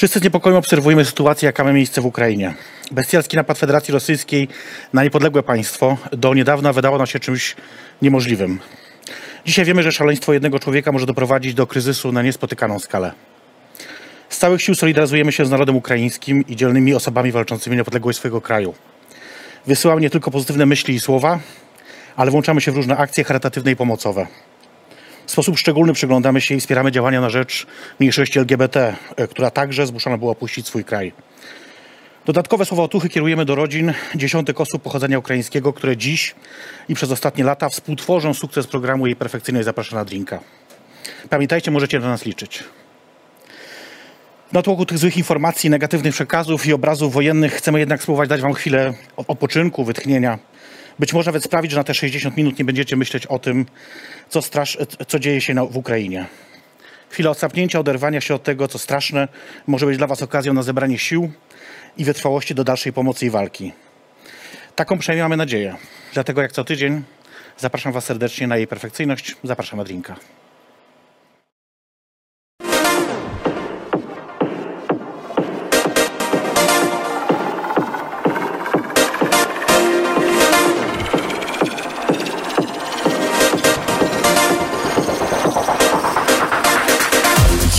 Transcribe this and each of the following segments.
Wszyscy z niepokojem obserwujemy sytuację, jaka ma miejsce w Ukrainie. Bestialski napad Federacji Rosyjskiej na niepodległe państwo do niedawna wydało nam się czymś niemożliwym. Dzisiaj wiemy, że szaleństwo jednego człowieka może doprowadzić do kryzysu na niespotykaną skalę. Z całych sił solidaryzujemy się z narodem ukraińskim i dzielnymi osobami walczącymi o niepodległość swojego kraju. Wysyłam nie tylko pozytywne myśli i słowa, ale włączamy się w różne akcje charytatywne i pomocowe. W sposób szczególny przyglądamy się i wspieramy działania na rzecz mniejszości LGBT, która także zmuszona była opuścić swój kraj. Dodatkowe słowa otuchy kierujemy do rodzin dziesiątek osób pochodzenia ukraińskiego, które dziś i przez ostatnie lata współtworzą sukces programu Jej Perfekcyjnej Zaprasza na Drinka. Pamiętajcie, możecie na nas liczyć. Na tłoku tych złych informacji, negatywnych przekazów i obrazów wojennych chcemy jednak spróbować dać Wam chwilę odpoczynku, wytchnienia. Być może nawet sprawić, że na te 60 minut nie będziecie myśleć o tym, co, strasz, co dzieje się na, w Ukrainie. Chwila odsapnięcia, oderwania się od tego, co straszne, może być dla Was okazją na zebranie sił i wytrwałości do dalszej pomocy i walki. Taką przynajmniej mamy nadzieję. Dlatego jak co tydzień zapraszam Was serdecznie na jej perfekcyjność. Zapraszam na drinka.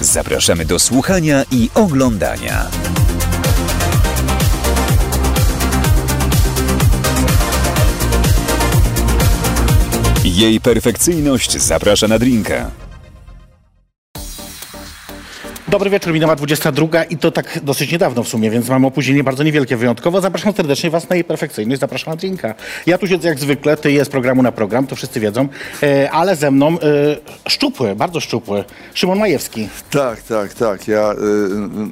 zapraszamy do słuchania i oglądania. Jej perfekcyjność zaprasza na drinka. Dobry wieczór, minęła 22 i to tak dosyć niedawno w sumie, więc mamy opóźnienie bardzo niewielkie wyjątkowo. Zapraszam serdecznie Was na jej perfekcyjność, zapraszam na drinka. Ja tu siedzę jak zwykle, Ty jest programu na program, to wszyscy wiedzą, e, ale ze mną e, szczupły, bardzo szczupły, Szymon Majewski. Tak, tak, tak. Ja y,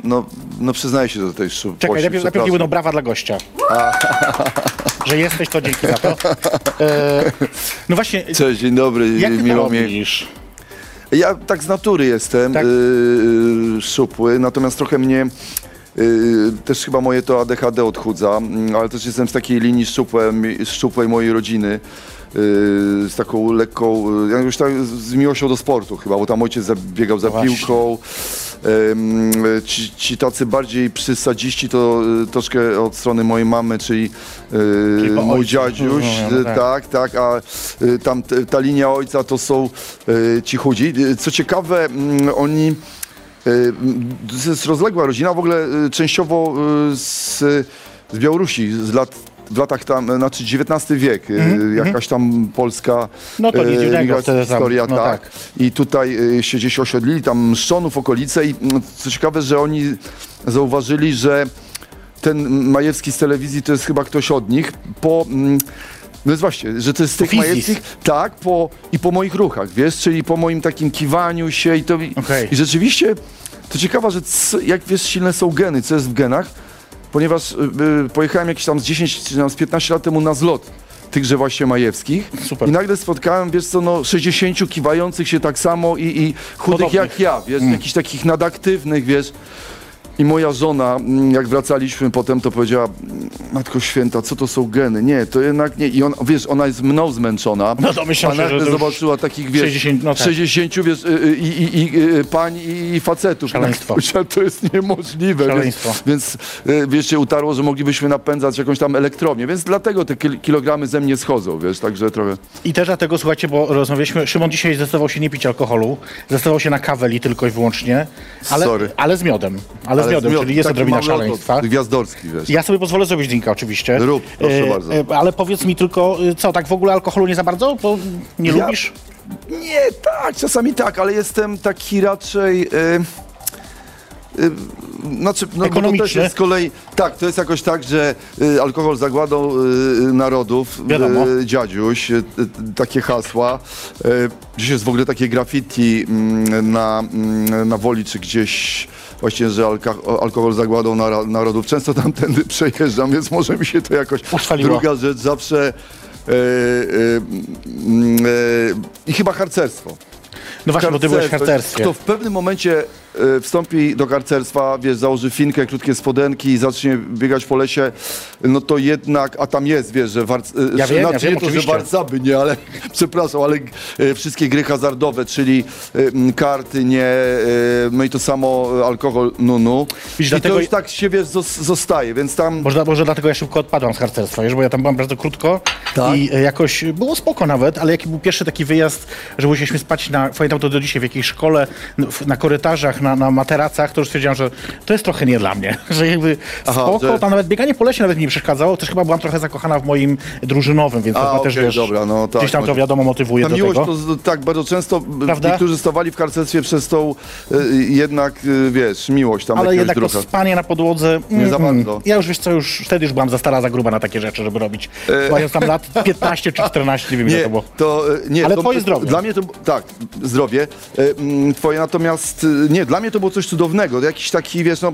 no, no przyznaję się do tej szczupłości. Czekaj, najpierw, najpierw przepraszam. będą brawa dla gościa. Że jesteś, to dzięki za to. E, no właśnie, Cześć, dzień dobry, jak miło mi. Ja tak z natury jestem Tak? y, y, szczupły, natomiast trochę mnie y, też chyba moje to ADHD odchudza, mm, ale też jestem z takiej linii szczupłej, szczupłej mojej rodziny. Y, Z taką lekką, y, ja już tak z miłością do sportu chyba, bo tam ojciec zabiegał za Właśnie. piłką. Ci, ci tacy bardziej przysadziści to y, troszkę od strony mojej mamy, czyli, po mój ojcu. dziadziuś, Rozumiem, y, tak. tak, tak, a tam ta linia ojca to są ci chudzi. Co ciekawe, mm, oni to jest rozległa rodzina, w ogóle częściowo z, z Białorusi, z lat w latach tam, znaczy XIX wiek, y, jakaś tam polska No to nic y, dziwnego wtedy tam, historia, no tak. tak. I tutaj się gdzieś osiedlili, tam Szczonów, okolice i mm, co ciekawe, że oni zauważyli, że ten Majewski z telewizji to jest chyba ktoś od nich, po... mm, No jest właśnie, że to jest z tych. Majewskich, tak, po, i po moich ruchach, wiesz, czyli po moim takim kiwaniu się i to... Okej. I rzeczywiście, to ciekawe, że co, jak wiesz, silne są geny, co jest w genach, ponieważ y, y, pojechałem jakieś tam z 10 czy tam z 15 lat temu na zlot tychże właśnie Majewskich Super. i nagle spotkałem, wiesz co, no 60 kiwających się tak samo i, i chudych Podobnych. jak ja, wiesz, jakichś takich nadaktywnych, wiesz. I moja żona, mm, jak wracaliśmy potem, to powiedziała, "Mm, Matko Święta, co to są geny? Nie, to jednak nie. I on, wiesz, ona jest mną zmęczona. No domyślam się, że to zobaczyła takich, wiesz, 60, no tak. 60, wiesz, y, y, i, i, i, y, pań i, facetów. Szaleństwo. Myślałem, To jest niemożliwe. Szaleństwo. Więc, więc wiesz, się utarło, że moglibyśmy napędzać jakąś tam elektrownię, więc dlatego te kil- kilogramy ze mnie schodzą, wiesz, także trochę... I też dlatego, słuchajcie, bo rozmawialiśmy, Szymon dzisiaj zdecydował się nie pić alkoholu, zdecydował się na kawę li tylko i wyłącznie, ale, Sorry. ale z miodem, ale, z miodem, miod- czyli jest odrobina szaleństwa. Gwiazdorski, wiesz. Ja sobie pozwolę zrobić drinka oczywiście. Rób, proszę bardzo. ale powiedz mi tylko, y, co, tak w ogóle alkoholu nie za bardzo? Bo nie Ja- lubisz? Nie, tak, czasami tak, ale jestem taki raczej. Y, y, znaczy, no, to też jest z kolei. Tak, to jest jakoś tak, że y, alkohol zagładą y, narodów, Wiadomo. y, dziadziuś, y, y, takie hasła. Y, Dziś jest w ogóle takie graffiti mm, na, mm, na woli, czy gdzieś właśnie, że alka- alkohol zagładą nara- narodów. Często tamtędy przejeżdżam, więc może mi się to jakoś... Utrwaliło. Druga rzecz, zawsze... E, e, mm, e, I chyba harcerstwo. No właśnie, bo ty byłeś w harcerstwie. Kto w pewnym momencie wstąpi do harcerstwa, wiesz, założy finkę, krótkie spodenki i zacznie biegać po lesie, no to jednak, a tam jest, wiesz, że warc, e, Ja że, wiem, ja znaczy wiem, to, że oczywiście. warcaby, nie, ale przepraszam, ale e, wszystkie gry hazardowe, czyli karty, nie, no i to samo alkohol, nunu. Widzisz, I dlatego- to już tak się, wiesz, zos- zostaje, więc tam... Może, może dlatego ja szybko odpadłam z harcerstwa, wiesz, bo ja tam byłam bardzo krótko Tak? i jakoś było spoko nawet, ale jaki był pierwszy taki wyjazd, że musieliśmy spać na, pamiętam to do dzisiaj, w jakiejś szkole, no, na korytarzach, na, na materacach, to już stwierdziłam, że to jest trochę nie dla mnie, że jakby Aha, spoko, że- tam nawet bieganie po lesie nawet mi nie przeszkadzało, też chyba byłam trochę zakochana w moim drużynowym, więc A, to chyba też, wiesz, dobra, no tak, gdzieś tam to może- wiadomo motywuje Ta do miłość tego. to tak bardzo często b- Prawda? niektórzy stawali w harcerstwie przez tą e, jednak, e, wiesz, miłość tam Ale jednak to drucha. spanie na podłodze. Nie za mm, bardzo. Ja już wiesz co, już wtedy już byłam za stara, za gruba na takie rzeczy, żeby robić. Mając tam lat 15 czy 14, nie wiem Nie, to było. to, e, nie, Ale to, twoje zdrowie. Dla mnie to, tak, zdrowie. E, mm, Twoje natomiast, e, nie, dla mnie to było coś cudownego. Jakiś taki, wiesz, no,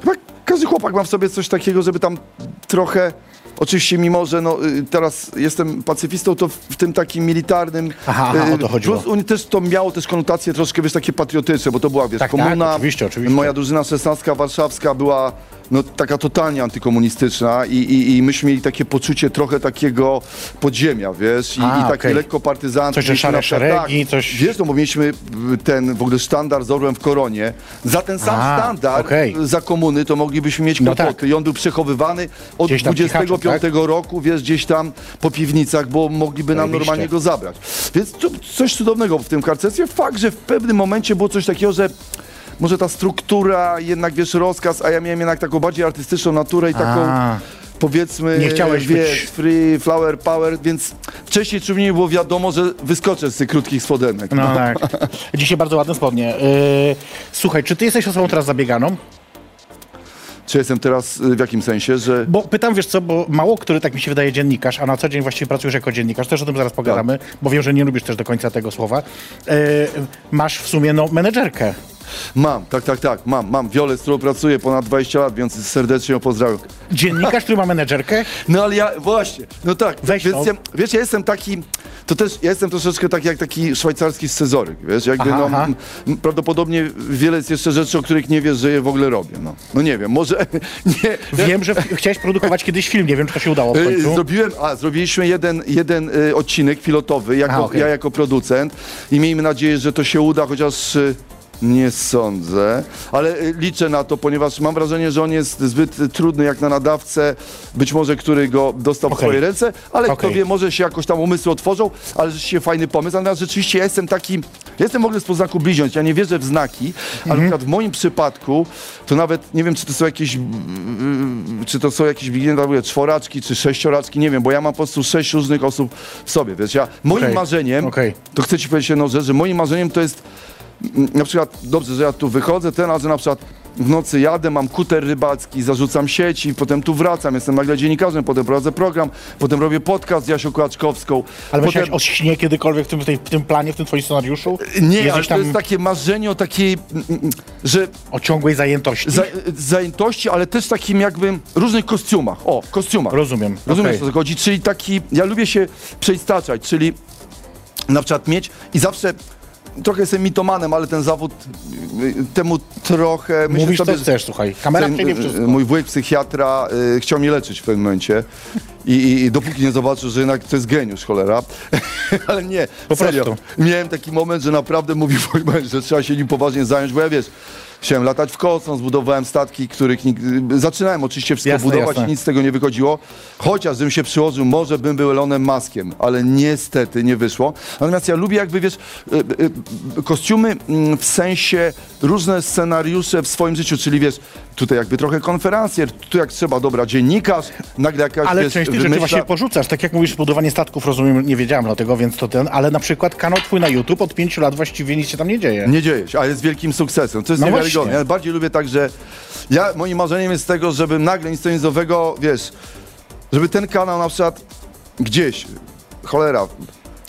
chyba każdy chłopak ma w sobie coś takiego, żeby tam trochę, oczywiście mimo, że no, y, teraz jestem pacyfistą, to w, tym takim militarnym... Aha, aha, y, o to chodziło. Plus też to miało też konotacje troszkę, wiesz, takie patriotyczne, bo to była, wiesz, Tak, tak, komuna. oczywiście, oczywiście. Moja drużyna 16 warszawska była no, taka totalnie antykomunistyczna i, i, i myśmy mieli takie poczucie trochę takiego podziemia, wiesz, i, A, i takie okej. lekko partyzanckie. Coś, że szare szeregi, coś- Wiesz, no bo mieliśmy ten w ogóle sztandar z orłem w koronie. Za ten sam A, sztandar okej. za komuny to moglibyśmy mieć No kłopoty. tak. I on był przechowywany od Gdzieś tam w 25 Kichaczu, tak? roku, wiesz, gdzieś tam po piwnicach, bo mogliby nam Zajebiście. normalnie go zabrać. Więc to, coś cudownego w tym karcerstwie. Fakt, że w pewnym momencie było coś takiego, że może ta struktura, jednak wiesz, rozkaz, a ja miałem jednak taką bardziej artystyczną naturę i taką A. powiedzmy, Nie chciałeś wiesz, być- free, flower power, więc wcześniej czy mnie było wiadomo, że wyskoczę z tych krótkich spodenek. No tak. Dzisiaj bardzo ładne spodnie. Yy, słuchaj, czy ty jesteś osobą teraz zabieganą? Czy jestem teraz y, w jakim sensie, że... Bo pytam, wiesz co, bo mało który, tak mi się wydaje, dziennikarz, a na co dzień właściwie pracujesz jako dziennikarz, też o tym zaraz pogadamy, bo wiem, że nie lubisz też do końca tego słowa. Yy, masz w sumie, no, menedżerkę. Mam, tak, tak, tak, mam, mam. Wiolę, z którą pracuję ponad 20 lat, więc serdecznie ją pozdrawiam. Dziennikarz, który ma menedżerkę? No ale ja, właśnie, no tak, Weź więc ja, wiesz, ja jestem taki, to też, ja jestem troszeczkę taki jak taki szwajcarski scyzoryk, wiesz, jakby Aha, no, aha. prawdopodobnie wiele jest jeszcze rzeczy, o których nie wiesz, że je w ogóle robię, no. No nie wiem, może, nie, Wiem, że chciałeś produkować kiedyś film, nie wiem, czy to się udało w Y, końcu. Zrobiłem, a zrobiliśmy jeden, jeden y, odcinek pilotowy, jako, A, okej. ja jako producent i miejmy nadzieję, że to się uda, chociaż y, nie sądzę, ale y, liczę na to, ponieważ mam wrażenie, że on jest zbyt trudny jak na nadawcę, być może który go dostał w Okej. swoje ręce, ale kto Okej. wie, może się jakoś tam umysły otworzą, ale rzeczywiście fajny pomysł, natomiast rzeczywiście ja jestem taki, ja jestem w ogóle z poznaku bliźniąt, ja nie wierzę w znaki, ale Mhm. na przykład w moim przypadku, to nawet nie wiem, czy to są jakieś yy, czy to są jakieś mówię, czworaczki, czy sześcioraczki, nie wiem, bo ja mam po prostu sześć różnych osób w sobie, wiesz, ja, moim Okej, marzeniem, to chcę ci powiedzieć jedną rzecz, że moim marzeniem to jest mm, na przykład, dobrze, że ja tu wychodzę, ten, a że na przykład w nocy jadę, mam kuter rybacki, zarzucam sieci, potem tu wracam, jestem nagle dziennikarzem, potem prowadzę program, potem robię podcast z Jasią Kłaczkowską. Ale potem... myślałeś o śnie kiedykolwiek w tym, w tym planie, w tym twoim scenariuszu? Nie, Jesteś ale to tam jest takie marzenie o takiej, mm, mm, że o ciągłej zajętości? za, zajętości, ale też takim jakby różnych kostiumach. O, kostiumach. Rozumiem. Rozumiesz, okej. o co chodzi? Czyli taki, ja lubię się przeistaczać, czyli na przykład mieć i zawsze trochę jestem mitomanem, ale ten zawód temu trochę... myślę Mówisz sobie, co chcesz, słuchaj. Kamera ten, przejmie y, wszystko. Mój wujek psychiatra y, chciał mnie leczyć w pewnym momencie i, i, i dopóki nie zobaczył, że jednak to jest geniusz, cholera. Ale nie, Po serio. prostu. Miałem taki moment, że naprawdę mówił mój męż, że trzeba się nim poważnie zająć, bo ja wiesz, chciałem latać w kosmos, zbudowałem statki, których. Zaczynałem oczywiście wszystko Jasne, budować, jasne. nic z tego nie wychodziło. Chociaż bym się przyłożył, może bym był Elonem Maskiem, ale niestety nie wyszło. Natomiast ja lubię jakby, wiesz, y, y, kostiumy mm, w sensie różne scenariusze w swoim życiu, czyli wiesz, tutaj jakby trochę konferencjer, tu jak trzeba, dobra, dziennikarz, nagle jakaś, Ale wiesz, część tych rzeczy wymyśla- właśnie porzucasz. Tak jak mówisz, budowanie statków, rozumiem, nie wiedziałem dlatego, więc to ten, ale na przykład kanał twój na YouTube od pięciu lat właściwie nic się tam nie dzieje. Nie dzieje się, a jest wielkim sukcesem. To jest No właśnie. Ja bardziej lubię tak, że ja, moim marzeniem jest tego, żeby nagle nic nowego, wiesz, żeby ten kanał na przykład gdzieś, cholera,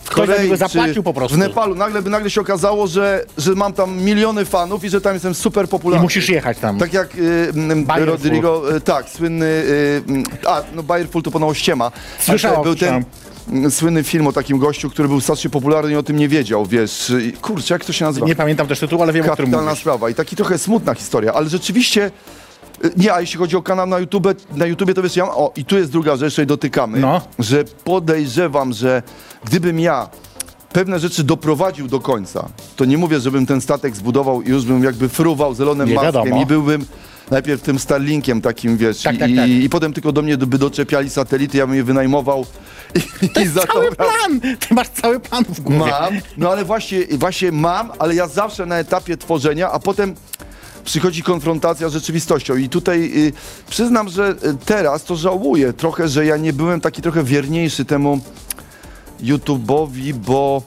w Ktoś Korei, zapłacił czy po prostu. w Nepalu. Nagle by nagle się okazało, że, że mam tam miliony fanów i że tam jestem super I popularny. musisz jechać tam. Tak jak y. Rodrigo, y, tak, słynny, y, a no Bayerful to ponoć ściema. Słyszałem, Ale Był ten słyszałem. Słynny film o takim gościu, który był strasznie popularny i o tym nie wiedział, wiesz. Kurczę, jak to się nazywa? Nie pamiętam też tytułu, ale wiem, o którym Kapitalna sprawa i taki trochę smutna historia, ale rzeczywiście y, nie, a jeśli chodzi o kanał na YouTube, na YouTubie to wiesz, ja, o i tu jest druga rzecz, której dotykamy, No. że podejrzewam, że gdybym ja pewne rzeczy doprowadził do końca, to nie mówię, żebym ten statek zbudował i już bym jakby fruwał zielonym maskiem i byłbym najpierw tym Starlinkiem takim, wiesz, Tak, i, tak, tak. I, i potem tylko do mnie by doczepiali satelity, ja bym je wynajmował i, i za to Cały plan! Ty masz cały plan w głowie. Mam, no ale właśnie, właśnie mam, ale ja zawsze na etapie tworzenia, a potem przychodzi konfrontacja z rzeczywistością. I tutaj y, przyznam, że y, teraz to żałuję trochę, że ja nie byłem taki trochę wierniejszy temu YouTube'owi, bo.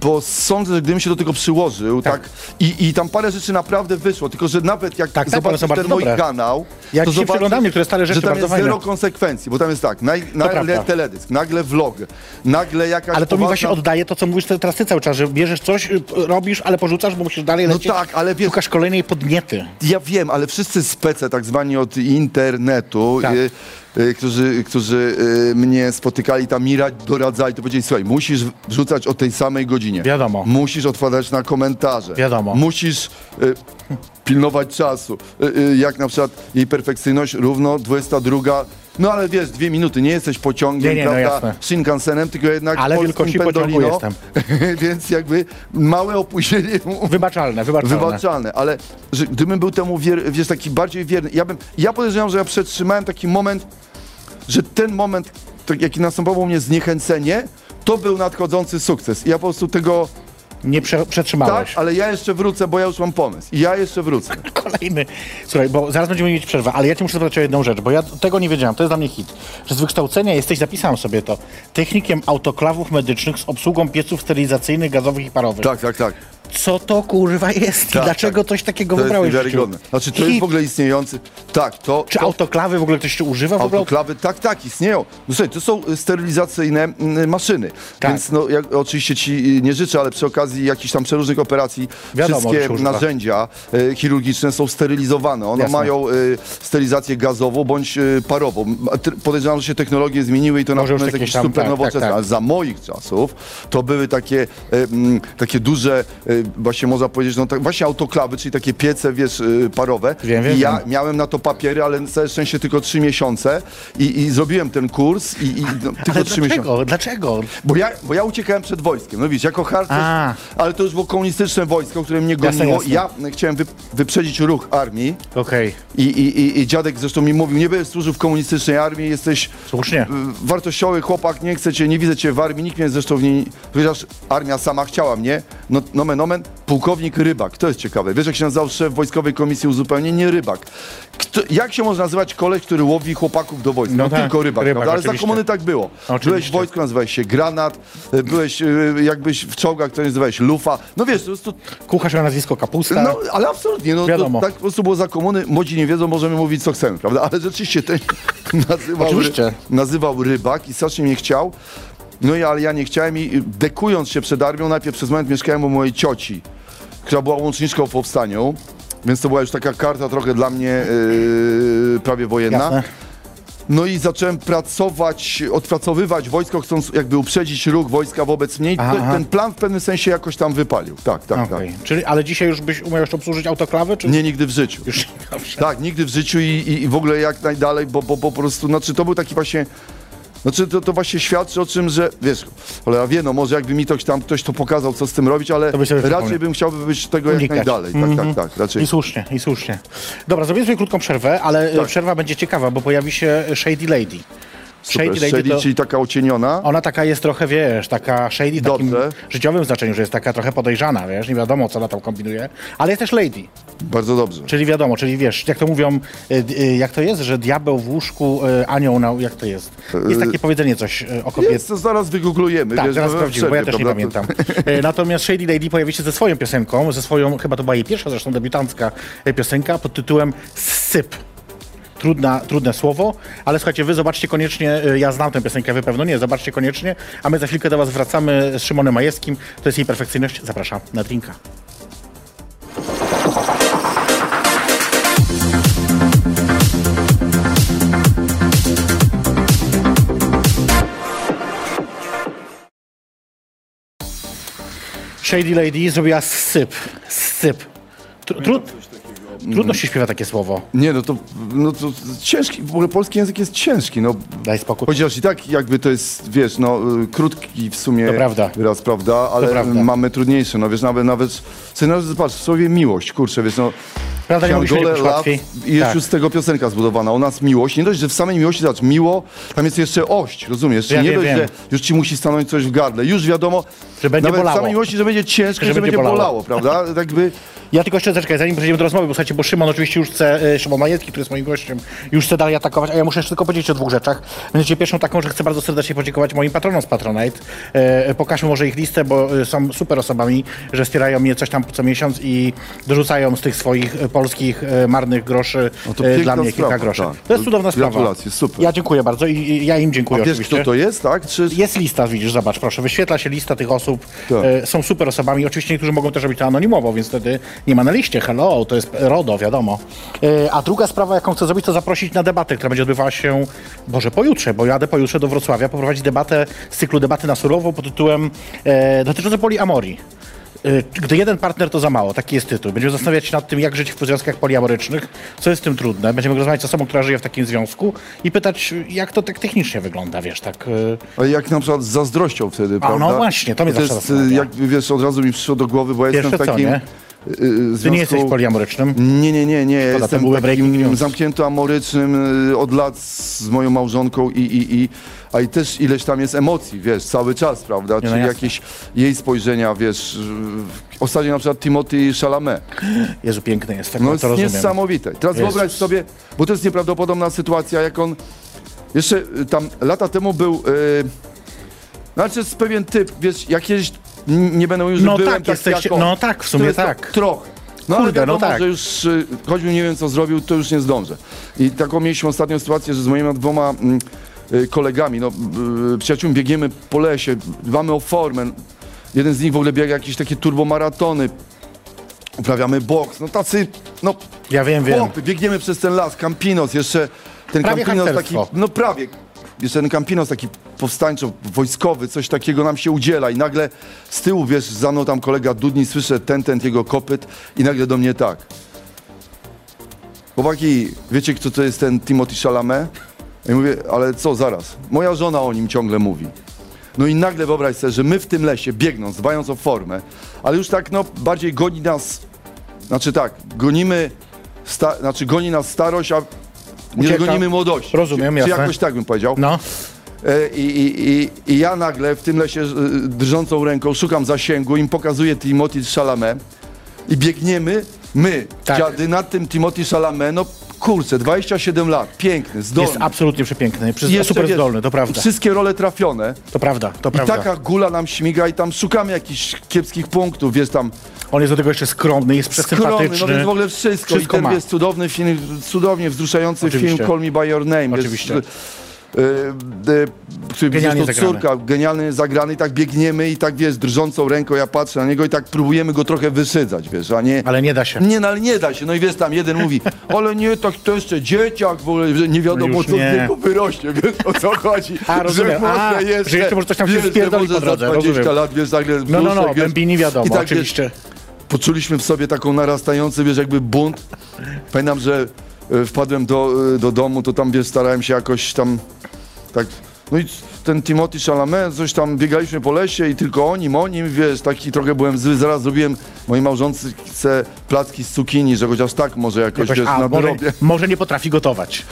Bo sądzę, że gdybym się do tego przyłożył, tak, Tak. i, i tam parę rzeczy naprawdę wyszło, tylko że nawet jak Tak, tak, zobaczysz są ten mój dobre. kanał, Ja to zobaczysz, przeglądam niektóre stare rzeczy, że tam jest fajne. zero konsekwencji, bo tam jest tak, nagle prawda. teledysk, nagle vlog, nagle jakaś Ale to mi poważna- właśnie oddaje to, co mówisz teraz ty cały czas, że bierzesz coś, y, robisz, ale porzucasz, bo musisz dalej No lecieć. tak, ale wiesz- Szukasz kolejnej podniety. Ja wiem, ale wszyscy spece tak zwani od internetu, Tak. Y, którzy, którzy y, mnie spotykali tam mi ra- doradzali, to powiedzieli, słuchaj, musisz wrzucać o tej samej godzinie. Wiadomo. Musisz odpowiadać na komentarze. Wiadomo. Musisz y, pilnować czasu. Y, y, jak na przykład jej perfekcyjność równo 22. No ale wiesz, dwie minuty, nie jesteś pociągiem, Nie, nie, no prawda, jasne. Shinkansenem, tylko jednak Ale polskim pociągu jestem. Więc jakby małe opóźnienie Wybaczalne, wybaczalne. Wybaczalne, ale że gdybym był temu wier, wiesz, taki bardziej wierny, ja bym, ja podejrzewam, że ja przetrzymałem taki moment, że ten moment, tak, jaki następował u mnie zniechęcenie, to był nadchodzący sukces. I ja po prostu tego, Nie prze, tak, przetrzymałeś. ale ja jeszcze wrócę, bo ja już mam pomysł. Ja jeszcze wrócę. Kolejny. Słuchaj, bo zaraz będziemy mieć przerwę, ale ja cię muszę zapytać o jedną rzecz, bo ja tego nie wiedziałem, to jest dla mnie hit. Że z wykształcenia jesteś, zapisałem sobie to, technikiem autoklawów medycznych z obsługą pieców sterylizacyjnych, gazowych i parowych. Tak, tak, tak. Co to kurwa jest? I Tak, dlaczego tak. coś takiego To jest wybrałeś życiu? niewiarygodne. Znaczy, to jest Hit. w ogóle istniejący, tak, to... Czy to... autoklawy w ogóle ktoś się używa w ogóle? Autoklawy, tak, tak, istnieją. No słuchaj, to są sterylizacyjne mm, maszyny. Tak. Więc no, ja oczywiście ci y, nie życzę, ale przy okazji jakichś tam przeróżnych operacji Wiadomo, wszystkie narzędzia y, chirurgiczne są sterylizowane. One Jasne. mają y, sterylizację gazową bądź y, parową. Podejrzewam, że się technologie zmieniły i to na Może już pewno jest tam, super tak, nowoczesne. tak, tak. Ale za moich czasów to były takie, mm, takie duże, właśnie można powiedzieć, no tak, właśnie autoklawy, czyli takie piece, wiesz, y, parowe. Wiem, wiem, I ja wiem. miałem na to papiery, ale na całe szczęście tylko trzy miesiące i, i zrobiłem ten kurs i, i no, tylko Ale trzy miesiące. dlaczego? Bo ja, bo ja uciekałem przed wojskiem, no widzisz, jako harcerz, A. ale to już było komunistyczne wojsko, które mnie Jasne, goniło jasne. i ja chciałem wy, wyprzedzić ruch armii Okej, i, i, i, i dziadek zresztą mi mówił, nie będziesz służył w komunistycznej armii, jesteś słusznie. y, wartościowy chłopak, nie chcę cię, nie widzę cię w armii, nikt mnie zresztą w niej, chociaż armia sama chciała mnie, no, nomen omen, pułkownik Rybak, to jest ciekawe, wiesz jak się nazywał szef Wojskowej Komisji Uzupełnienia? Nie Rybak. Kto, jak się może nazywać koleś, który łowi chłopaków do wojska? No No, tak, tylko Rybak, Rybak, prawda? ale za komuny tak było. Oczywiście. Byłeś w wojsku, nazywałeś się Granat, y, byłeś y, jakbyś w czołgach, to nazywałeś Lufa, no wiesz, to jest to Kucharz miał nazwisko Kapusta. no, ale absolutnie, no, to, Tak. Wiadomo. tak po prostu było za komuny. Młodzi nie wiedzą, możemy mówić co chcemy, prawda? Ale rzeczywiście ten nazywał, nazywał rybak i strasznie mnie chciał. No i ale ja nie chciałem i dekując się przed armią, najpierw przez moment mieszkałem u mojej cioci, która była łączniczką w powstaniu, więc to była już taka karta trochę dla mnie yy, prawie wojenna. Jasne. No i zacząłem pracować, odpracowywać wojsko, chcąc jakby uprzedzić ruch wojska wobec mnie. Aha, aha. ten plan w pewnym sensie jakoś tam wypalił. Tak, tak, Okej. Czyli, ale dzisiaj już byś umiał jeszcze obsłużyć autoklawy, czy tak. Nie, nigdy w życiu. już? Dobrze. Tak, nigdy w życiu i, i, i w ogóle jak najdalej, bo, bo, bo po prostu, znaczy to był taki właśnie, znaczy to, to właśnie świadczy o czym, że wiesz, ale wie, no może jakby mi ktoś tam, ktoś to pokazał, co z tym robić, ale To raczej bym chciałby być tego jak Unikać. najdalej. Tak, tak, tak, raczej. I słusznie, i słusznie. Dobra, zrobimy sobie krótką przerwę, ale Tak. przerwa będzie ciekawa, bo pojawi się Shady Lady. Super. Shady Lady Shady, to, czyli taka ocieniona. ona taka jest trochę, wiesz, taka shady w takim Dobrze. życiowym znaczeniu, że jest taka trochę podejrzana, wiesz, nie wiadomo, co ona tam kombinuje, ale jest też lady, Bardzo dobrze. czyli wiadomo, czyli wiesz, jak to mówią, y, y, jak to jest, że diabeł w łóżku, y, anioł na, jak to jest? Jest takie powiedzenie coś y, o kobietach. Jest, to zaraz wygooglujemy. Tak, wiesz, teraz no, sprawdzimy, bo ja też nie prawda? pamiętam. E, Natomiast Shady Lady pojawi się ze swoją piosenką, ze swoją, chyba to była jej pierwsza zresztą debiutancka piosenka pod tytułem Syp. Trudna, trudne słowo, ale słuchajcie, wy zobaczcie koniecznie, y, ja znam tę piosenkę, wy pewno nie, zobaczcie koniecznie, a my za chwilkę do was wracamy z Szymonem Majewskim, to jest jej perfekcyjność, zapraszam na drinka. Shady Lady zrobiła syp, syp. Tru, tru, trudno się śpiewa takie słowo. Nie, no to, no to ciężki, w ogóle polski język jest ciężki, no. Daj spokój. Chociaż i tak jakby to jest, wiesz, no y, krótki w sumie To prawda. wyraz, prawda, ale prawda. mamy trudniejsze, no wiesz, nawet, nawet, no, patrz, w słowie miłość, kurczę, wiesz, no. Prawda, nie mówi się łatwiej. I jest Tak. już z tego piosenka zbudowana. U nas miłość. Nie dość, że w samej miłości, zobacz, miło, tam jest jeszcze ość, rozumiesz? Ja nie wiem, dość, wiem. że już ci musi stanąć coś w gardle. Już wiadomo, Że będzie nawet bolało. w samej miłości, że będzie ciężko, że, Że będzie będzie bolało, bolało. prawda? Tak by... Ja tylko jeszcze zaczekaj, zanim przejdziemy do rozmowy, bo słuchajcie, bo Szymon oczywiście już chce, e, Szymon Majewski, który jest moim gościem, już chce dalej atakować, a ja muszę jeszcze tylko powiedzieć o dwóch rzeczach. Będziecie pierwszą taką, że chcę bardzo serdecznie podziękować moim patronom z Patronite. E, pokażmy może ich listę, bo e, są super osobami, że wspierają mnie coś tam co miesiąc i dorzucają z tych swoich e, polskich e, marnych groszy No e, dla mnie sprawa, kilka groszy. tak. To jest cudowna sprawa. Gratulacje, super. Ja dziękuję bardzo i, i ja im dziękuję A wiesz, oczywiście. kto to jest, tak? Czy... Jest lista, widzisz, zobacz, proszę, wyświetla się lista tych osób. Tak. E, są super osobami. Oczywiście niektórzy mogą też robić to anonimowo, więc wtedy nie ma na liście. Hello, to jest RODO, wiadomo. E, a druga sprawa, jaką chcę zrobić, to zaprosić na debatę, która będzie odbywała się, Boże, pojutrze, bo jadę pojutrze do Wrocławia, poprowadzić debatę z cyklu Debaty na surowo pod tytułem e, dotyczące poliamorii. E, Gdy jeden partner to za mało, taki jest tytuł. Będziemy zastanawiać się nad tym, jak żyć w związkach poliamorycznych, co jest w tym trudne. Będziemy rozmawiać z osobą, która żyje w takim związku i pytać, jak to tak technicznie wygląda, wiesz, tak... e, Ale jak na przykład z zazdrością wtedy, A, prawda? no właśnie, to mnie to zawsze jest, zastanawia. jak wiesz, od razu mi przyszło do głowy, bo ja Pierwsze jestem w co, takim nie? Y, Ty związku... nie jesteś poliamorycznym? Nie, nie, nie, nie. to Jestem takim zamknięto amorycznym y, od lat z moją małżonką i, i, i a i też ileś tam jest emocji, wiesz, cały czas, prawda? no Czyli jasne. jakieś jej spojrzenia, wiesz, y, ostatnio na przykład Timothy Chalamet. Jezu, piękny jest, tak No no, jest to rozumiem. niesamowite. Teraz Jezus. wyobraź sobie, bo to jest nieprawdopodobna sytuacja, jak on jeszcze y, tam lata temu był, y, znaczy jest pewien typ, wiesz, jak kiedyś, n- nie mówił, że No byłem tak, tak jesteście- jak on. no tak, w sumie tak. Trochę. No Kurde, ale no wiadomo, tak. że już, y, choćbym nie wiem co zrobił, to już nie zdążę. I taką mieliśmy ostatnią sytuację, że z moimi dwoma mm, y, kolegami, no, y, przyjaciółmi biegniemy po lesie, dbamy o formę. Jeden z nich w ogóle biega jakieś takie turbomaratony. Uprawiamy boks, no tacy, no Ja wiem, wiem. Chłopy, biegniemy przez ten las, Campinos, jeszcze ten Prawie Campinos taki, no prawie, jeszcze ten Campinos taki powstańczo, wojskowy, coś takiego nam się udziela i nagle z tyłu, wiesz, za mną tam kolega Dudni, słyszę ten, ten jego kopyt i nagle do mnie tak. Chłopaki, wiecie kto to jest ten Timothy Chalamet? I mówię, ale co, zaraz, moja żona o nim ciągle mówi. No i nagle wyobraź sobie, że my w tym lesie, biegnąc, dbając o formę, ale już tak, no, bardziej goni nas, znaczy tak, gonimy, sta, znaczy goni nas starość, a nie Ucieka. gonimy młodość. Rozumiem, czy, czy jasne. jakoś tak bym powiedział. No, E, I, i, i, I ja nagle w tym lesie e, drżącą ręką szukam zasięgu, im pokazuję Timothy Chalamet i biegniemy, my, Tak. dziady, nad tym Timothy Chalamet, no kurczę, 27 lat, piękny, zdolny. jest absolutnie przepiękny, Przez, I jeszcze, super zdolny, to prawda. Wszystkie role trafione. To prawda, to I prawda. taka gula nam śmiga i tam szukamy jakichś kiepskich punktów, wiesz, tam On jest do tego jeszcze skromny, jest skromny, no przesympatyczny. więc w ogóle wszystko. Wszystko I ten ma. jest cudowny film, cudownie wzruszający Oczywiście. film Call Me By Your Name. Oczywiście. Jest, e, który Genialnie wiesz, to zagrany. córka, genialnie zagrany i tak biegniemy i tak wiesz, drżącą ręką ja patrzę na niego i tak próbujemy go trochę wyszydzać, wiesz, a nie... Ale nie da się. Nie, no ale nie da się. No i wiesz, tam jeden mówi, ale nie, tak to jeszcze dzieciak, w ogóle, że nie wiadomo, No co z nie. niego wyrośnie, wiesz, o co chodzi. A, rozumiem. Że, A, jeszcze, że jeszcze może coś tam się wiesz, może po drodze, za 20 rozumiem. lat, wiesz, nagle No, no, no, brzuszek, wiesz, bębini wiadomo, tak, wiesz, oczywiście. Poczuliśmy w sobie taką narastający, wiesz, jakby bunt. Pamiętam, że e, wpadłem do, e, do domu, to tam, wiesz, starałem się jakoś tam tak... No i ten Timothy Chalamet, coś tam biegaliśmy po lesie i tylko o nim, o nim, wiesz, taki trochę byłem zły. Zaraz zrobiłem mojej małżonce placki z cukinii, że chociaż tak może jakoś, Jakoś, wiesz, a, na może, może nie potrafi gotować.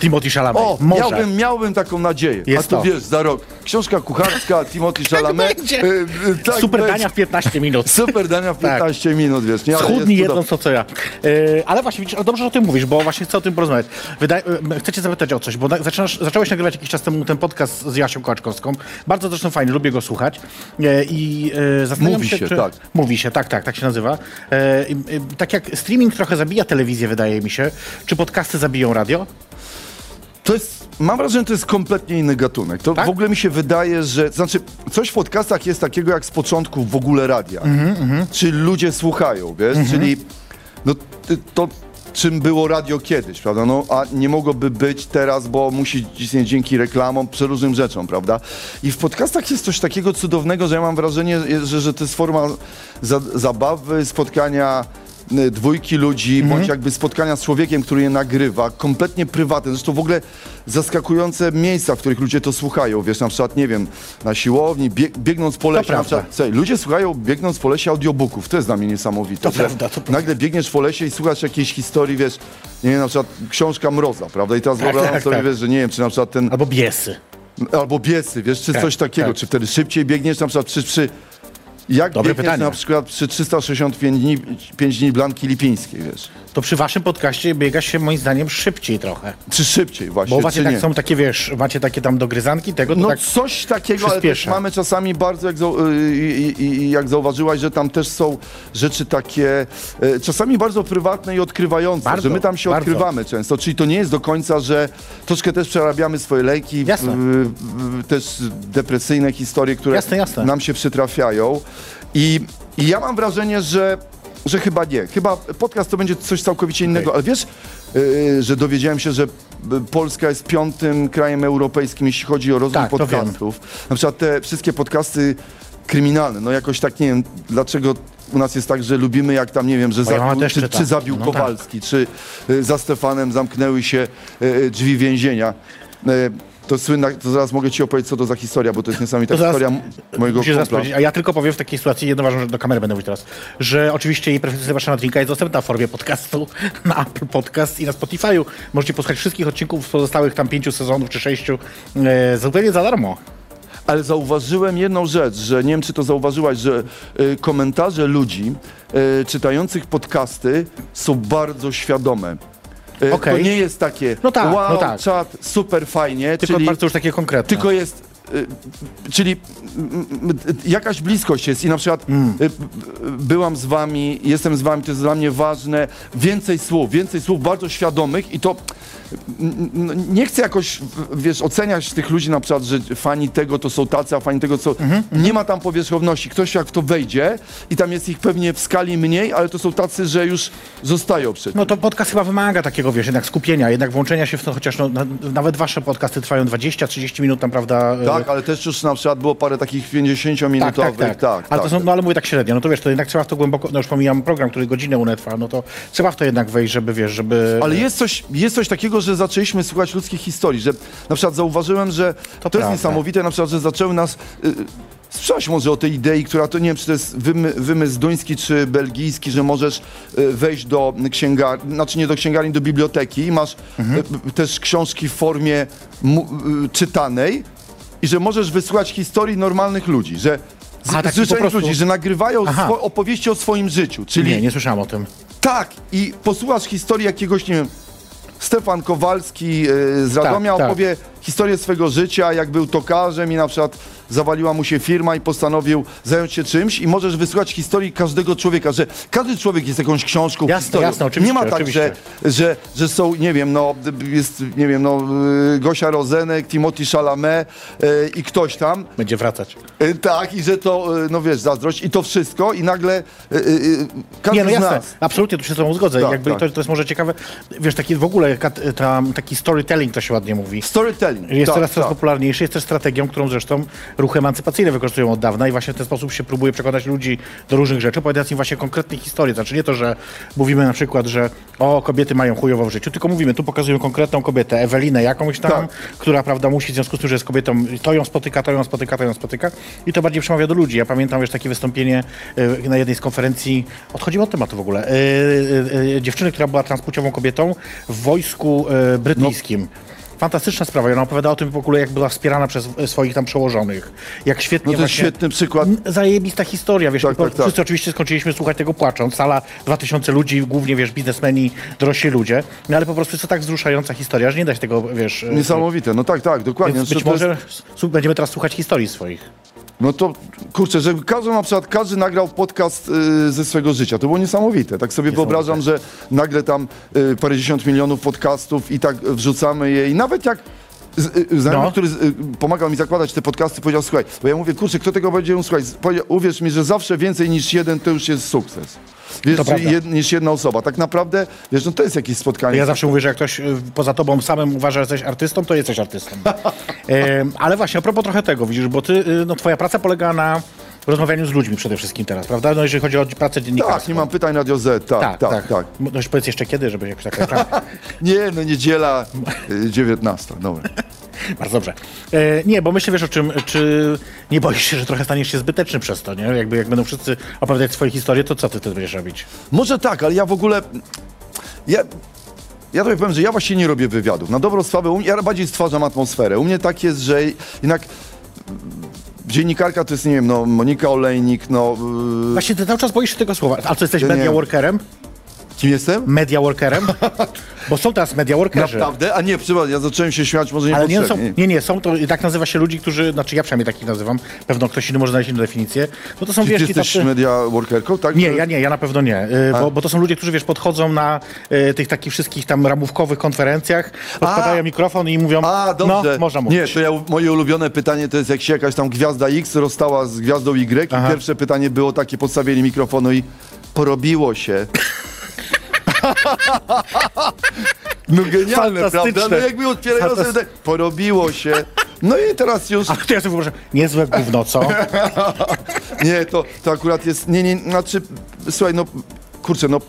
Timothy Chalamet. O, może. miałbym, miałbym taką nadzieję. Jest A to, to. wiesz, za rok. Książka kucharska Timothy Chalamet. będzie. E, e, tak Super będzie. dania w 15 minut. Super dania w Tak. 15 minut, wiesz. Nie, Schudni jest to co ja. Yy, ale właśnie, widzisz, dobrze, że o tym mówisz, bo właśnie chcę o tym porozmawiać. Wydaje, chcę cię zapytać o coś, bo na, zaczynasz, zacząłeś nagrywać jakiś czas temu ten podcast z Jasią Kołaczkowską. Bardzo zresztą fajny, lubię go słuchać. Yy, I yy, zastanawiam Mówi się, czy... tak. Mówi się, tak, tak, tak się nazywa. Y, tak jak streaming trochę zabija telewizję, wydaje mi się, czy podcasty zabiją radio? To jest, mam wrażenie, że to jest kompletnie inny gatunek. To Tak? w ogóle mi się wydaje, że, znaczy, coś w podcastach jest takiego jak z początku w ogóle radia. Mhm, Czyli ludzie słuchają, wiesz, czyli no, to czym było radio kiedyś, prawda, no, a nie mogłoby być teraz, bo musi istnieć dzięki reklamom, przeróżnym rzeczom, prawda. I w podcastach jest coś takiego cudownego, że ja mam wrażenie, że, że to jest forma za, zabawy, spotkania dwójki ludzi, Mhm. bądź jakby spotkania z człowiekiem, który je nagrywa, kompletnie prywatne. Zresztą w ogóle zaskakujące miejsca, w których ludzie to słuchają. Wiesz, na przykład, nie wiem, na siłowni, bieg, biegnąc po lesie. Prawda. przykład, słuchaj, ludzie słuchają biegnąc po lesie audiobooków. To jest dla mnie niesamowite. To prawda, to prawda. Nagle biegniesz po lesie i słuchasz jakiejś historii, wiesz, nie wiem, na przykład książka Mroza, prawda? I teraz Tak, wyobrażam tak, sobie, tak. wiesz, że nie wiem, czy na przykład ten Albo biesy. Albo biesy, wiesz, czy Tak, coś takiego, tak. czy wtedy szybciej biegniesz, na przykład przy, przy jak Dobre biegniesz pytanie. na przykład przy 365 dni, 5 dni Blanki Lipińskiej, wiesz, To przy waszym podcaście biega się moim zdaniem szybciej trochę. czy szybciej właśnie, Bo was czy jednak nie. są takie, wiesz, macie takie tam dogryzanki tego, to No tak... coś takiego, ale też przyspiesza. mamy czasami bardzo, jak, zau- y, jak zauważyłaś, że tam też są rzeczy takie, e, czasami bardzo prywatne i odkrywające, Bardzo, że my tam się bardzo. odkrywamy często, czyli to nie jest do końca, że troszkę też przerabiamy swoje lejki, Jasne. w- w- też depresyjne historie, które Jasne, jasne. nam się przytrafiają i, i ja mam wrażenie, że że chyba nie. Chyba podcast to będzie coś całkowicie innego, Okej. ale wiesz, yy, że dowiedziałem się, że y, Polska jest piątym krajem europejskim, jeśli chodzi o rozwój Tak, podcastów. Na przykład te wszystkie podcasty kryminalne, no jakoś tak nie wiem, dlaczego u nas jest tak, że lubimy jak tam, nie wiem, że zabił, też czy, czy zabił No tak. Kowalski, czy y, za Stefanem zamknęły się y, drzwi więzienia. To słynna, to zaraz mogę ci opowiedzieć, co to za historia, bo to jest niesamowita To historia mojego Musisz zaraz kumpla. powiedzieć, a ja tylko powiem w takiej sytuacji jedną ważną rzecz do kamery będę mówić teraz, że oczywiście jej perfekcyjna wasza drinka jest dostępna w formie podcastu na Apple Podcast i na Spotify'u. Możecie posłuchać wszystkich odcinków z pozostałych tam pięciu sezonów czy sześciu e, zupełnie za darmo. Ale zauważyłem jedną rzecz, że nie wiem, czy to zauważyłaś, że y, komentarze ludzi y, czytających podcasty są bardzo świadome. Y, Okej. To nie jest takie, No tak, wow, no tak. czat, super fajnie, Tylko czyli, bardzo już takie konkretne. tylko jest, y, czyli mm, mm, jakaś bliskość jest i na przykład Mm. y, y, byłam z wami, jestem z wami, to jest dla mnie ważne, więcej słów, więcej słów bardzo świadomych i to nie chcę jakoś, wiesz, oceniać tych ludzi na przykład, że fani tego to są tacy, a fani tego co... Mhm, Nie ma tam powierzchowności. Ktoś jak w to wejdzie i tam jest ich pewnie w skali mniej, ale to są tacy, że już zostają przed. No to podcast chyba wymaga takiego, wiesz, jednak skupienia, jednak włączenia się w to, chociaż no, na, nawet wasze podcasty trwają 20-30 minut tam, prawda? e, tak, ale też już na przykład było parę takich 50-minutowych. Tak, tak, tak. Ale to są, no ale mówię tak średnio, no to wiesz, to jednak trzeba w to głęboko, no już pomijam program, który godzinę u trwa, no to trzeba w to jednak wejść, żeby, wiesz, żeby... Ale jest coś, jest coś takiego, że zaczęliśmy słuchać ludzkich historii, że na przykład zauważyłem, że to, jest prawda. niesamowite, na przykład, że zaczęły nas... Y, Słyszałeś może o tej idei, która to nie wiem, czy to jest wymy, wymysł duński czy belgijski, że możesz y, wejść do księgarni, znaczy nie do księgarni, do biblioteki i masz Mhm. y, też książki w formie y, czytanej i że możesz wysłuchać historii normalnych ludzi, że z, Aha, tak, prostu- ludzi, że nagrywają opowieści o swoim życiu, czyli Nie, nie słyszałem o tym. tak, i posłuchasz historii jakiegoś, nie wiem, Stefan Kowalski e, z Radomia Tak, tak. opowie historię swego życia, jak był tokarzem i na przykład zawaliła mu się firma i postanowił zająć się czymś i możesz wysłuchać historii każdego człowieka, że każdy człowiek jest jakąś książką, Jasne, jasne, oczywiście, Nie ma tak, oczywiście. że, że, że są, nie wiem, no, jest, nie wiem, no, y, Gosia Rozenek, Timothy Chalamet y, i ktoś tam, Będzie wracać. y, tak, i że to, y, no wiesz, zazdrość i to wszystko i nagle y, y, każdy Nie, no z jasne, nas absolutnie, tu się z tobą zgodzę. Tak, Jakby tak. To, to jest może ciekawe, wiesz, taki w ogóle tam, taki storytelling to się ładnie mówi. Storytelling. Jest tak, coraz coraz tak. popularniejszy, jest też strategią, którą zresztą ruchy emancypacyjne wykorzystują od dawna i właśnie w ten sposób się próbuje przekonać ludzi do różnych rzeczy, opowiadając im właśnie konkretne historie. Znaczy nie to, że mówimy na przykład, że o, kobiety mają chujowo w życiu, tylko mówimy, tu pokazują konkretną kobietę, Ewelinę jakąś tam, Tak. która, prawda, musi w związku z tym, że jest kobietą, to ją spotyka, to ją spotyka, to ją spotyka i to bardziej przemawia do ludzi. Ja pamiętam, wiesz, takie wystąpienie y, na jednej z konferencji, odchodzimy od tematu w ogóle, y, y, dziewczyny, która była transpłciową kobietą w wojsku brytyjskim. Fantastyczna sprawa. I Ona opowiada o tym w ogóle, jak była wspierana przez e, swoich tam przełożonych. Jak świetnie No to jest świetny przykład. Zajebista historia, wiesz, Tak, tak, tak. wszyscy oczywiście skończyliśmy słuchać tego płacząc. Sala 2000 ludzi, głównie, wiesz, biznesmeni, dorośli ludzie. No ale po prostu jest to tak wzruszająca historia, że nie da się tego, wiesz... e, Niesamowite, no tak, tak, dokładnie. Więc Znaczy, być jest- może s- będziemy teraz słuchać historii swoich. No to kurczę, że każdy na przykład każdy nagrał podcast y, ze swojego życia. To było niesamowite. Tak sobie wyobrażam, że nagle tam y, parędziesiąt milionów podcastów i tak wrzucamy je i nawet jak z- y, Znajomy, No. który y, pomagał mi zakładać te podcasty, powiedział, słuchaj, bo ja mówię, kurczę, kto tego będzie słuchać? Uwierz mi, że zawsze więcej niż jeden to już jest sukces. Wiesz, jed, niż jedna osoba. Tak naprawdę, wiesz, no to jest jakieś spotkanie. Ja zawsze mówię, że jak ktoś y, poza tobą samym uważa, że jesteś artystą, to jesteś artystą. Em, ale właśnie, a propos trochę tego, widzisz, bo ty, y, no twoja praca polega na rozmawianiu z ludźmi przede wszystkim teraz, prawda? No jeżeli chodzi o pracę dziennikarską. Tak, nie mam pytań Radio Z, tak, Tak, tak, tak. tak. No już powiedz jeszcze kiedy, żeby jakoś tak... Nie, no niedziela y, 19, dobra. bardzo dobrze. E, nie, bo myślę, wiesz o czym, czy nie boisz się, że trochę staniesz się zbyteczny przez to, nie? Jakby jak będą wszyscy opowiadać swoje historie, to co ty wtedy będziesz robić? Może tak, ale ja w ogóle. Ja, ja tobie powiem, że ja właśnie nie robię wywiadów. Na dobrą sprawę, u mnie, ja bardziej stwarzam atmosferę. U mnie tak jest, że jednak. Dziennikarka to jest, nie wiem, no, Monika Olejnik, no. Yy, Właśnie ty cały czas boisz się tego słowa. A co, jesteś media workerem? Kim jestem? Media workerem? Bo są teraz media workerzy. Naprawdę? A nie, przepraszam, ja zacząłem się śmiać, może nie Ale nie, są, potrzebnie. nie, nie, są to, i tak nazywa się ludzi, którzy, znaczy ja przynajmniej takich nazywam, pewno ktoś inny może znaleźć inną definicję, no to są, Czy wiesz, ty jesteś tacy... media workerką, tak? Nie, ja nie, ja na pewno nie, y, bo, bo to są ludzie, którzy, wiesz, podchodzą na y, tych takich wszystkich tam ramówkowych konferencjach, podkładają mikrofon i mówią, A, dobrze. no, można mówić. Nie, to ja, moje ulubione pytanie to jest, jak się jakaś tam gwiazda X rozstała z gwiazdą Y Aha. i pierwsze pytanie było takie, podstawienie mikrofonu i porobiło się. no genialne, prawda? No jakby otwierają sobie tak, porobiło się. No i teraz już, A to ja sobie wyobrażam, niezłe gówno, co? nie, to, to akurat jest, nie, nie, znaczy, słuchaj, no, kurczę, no,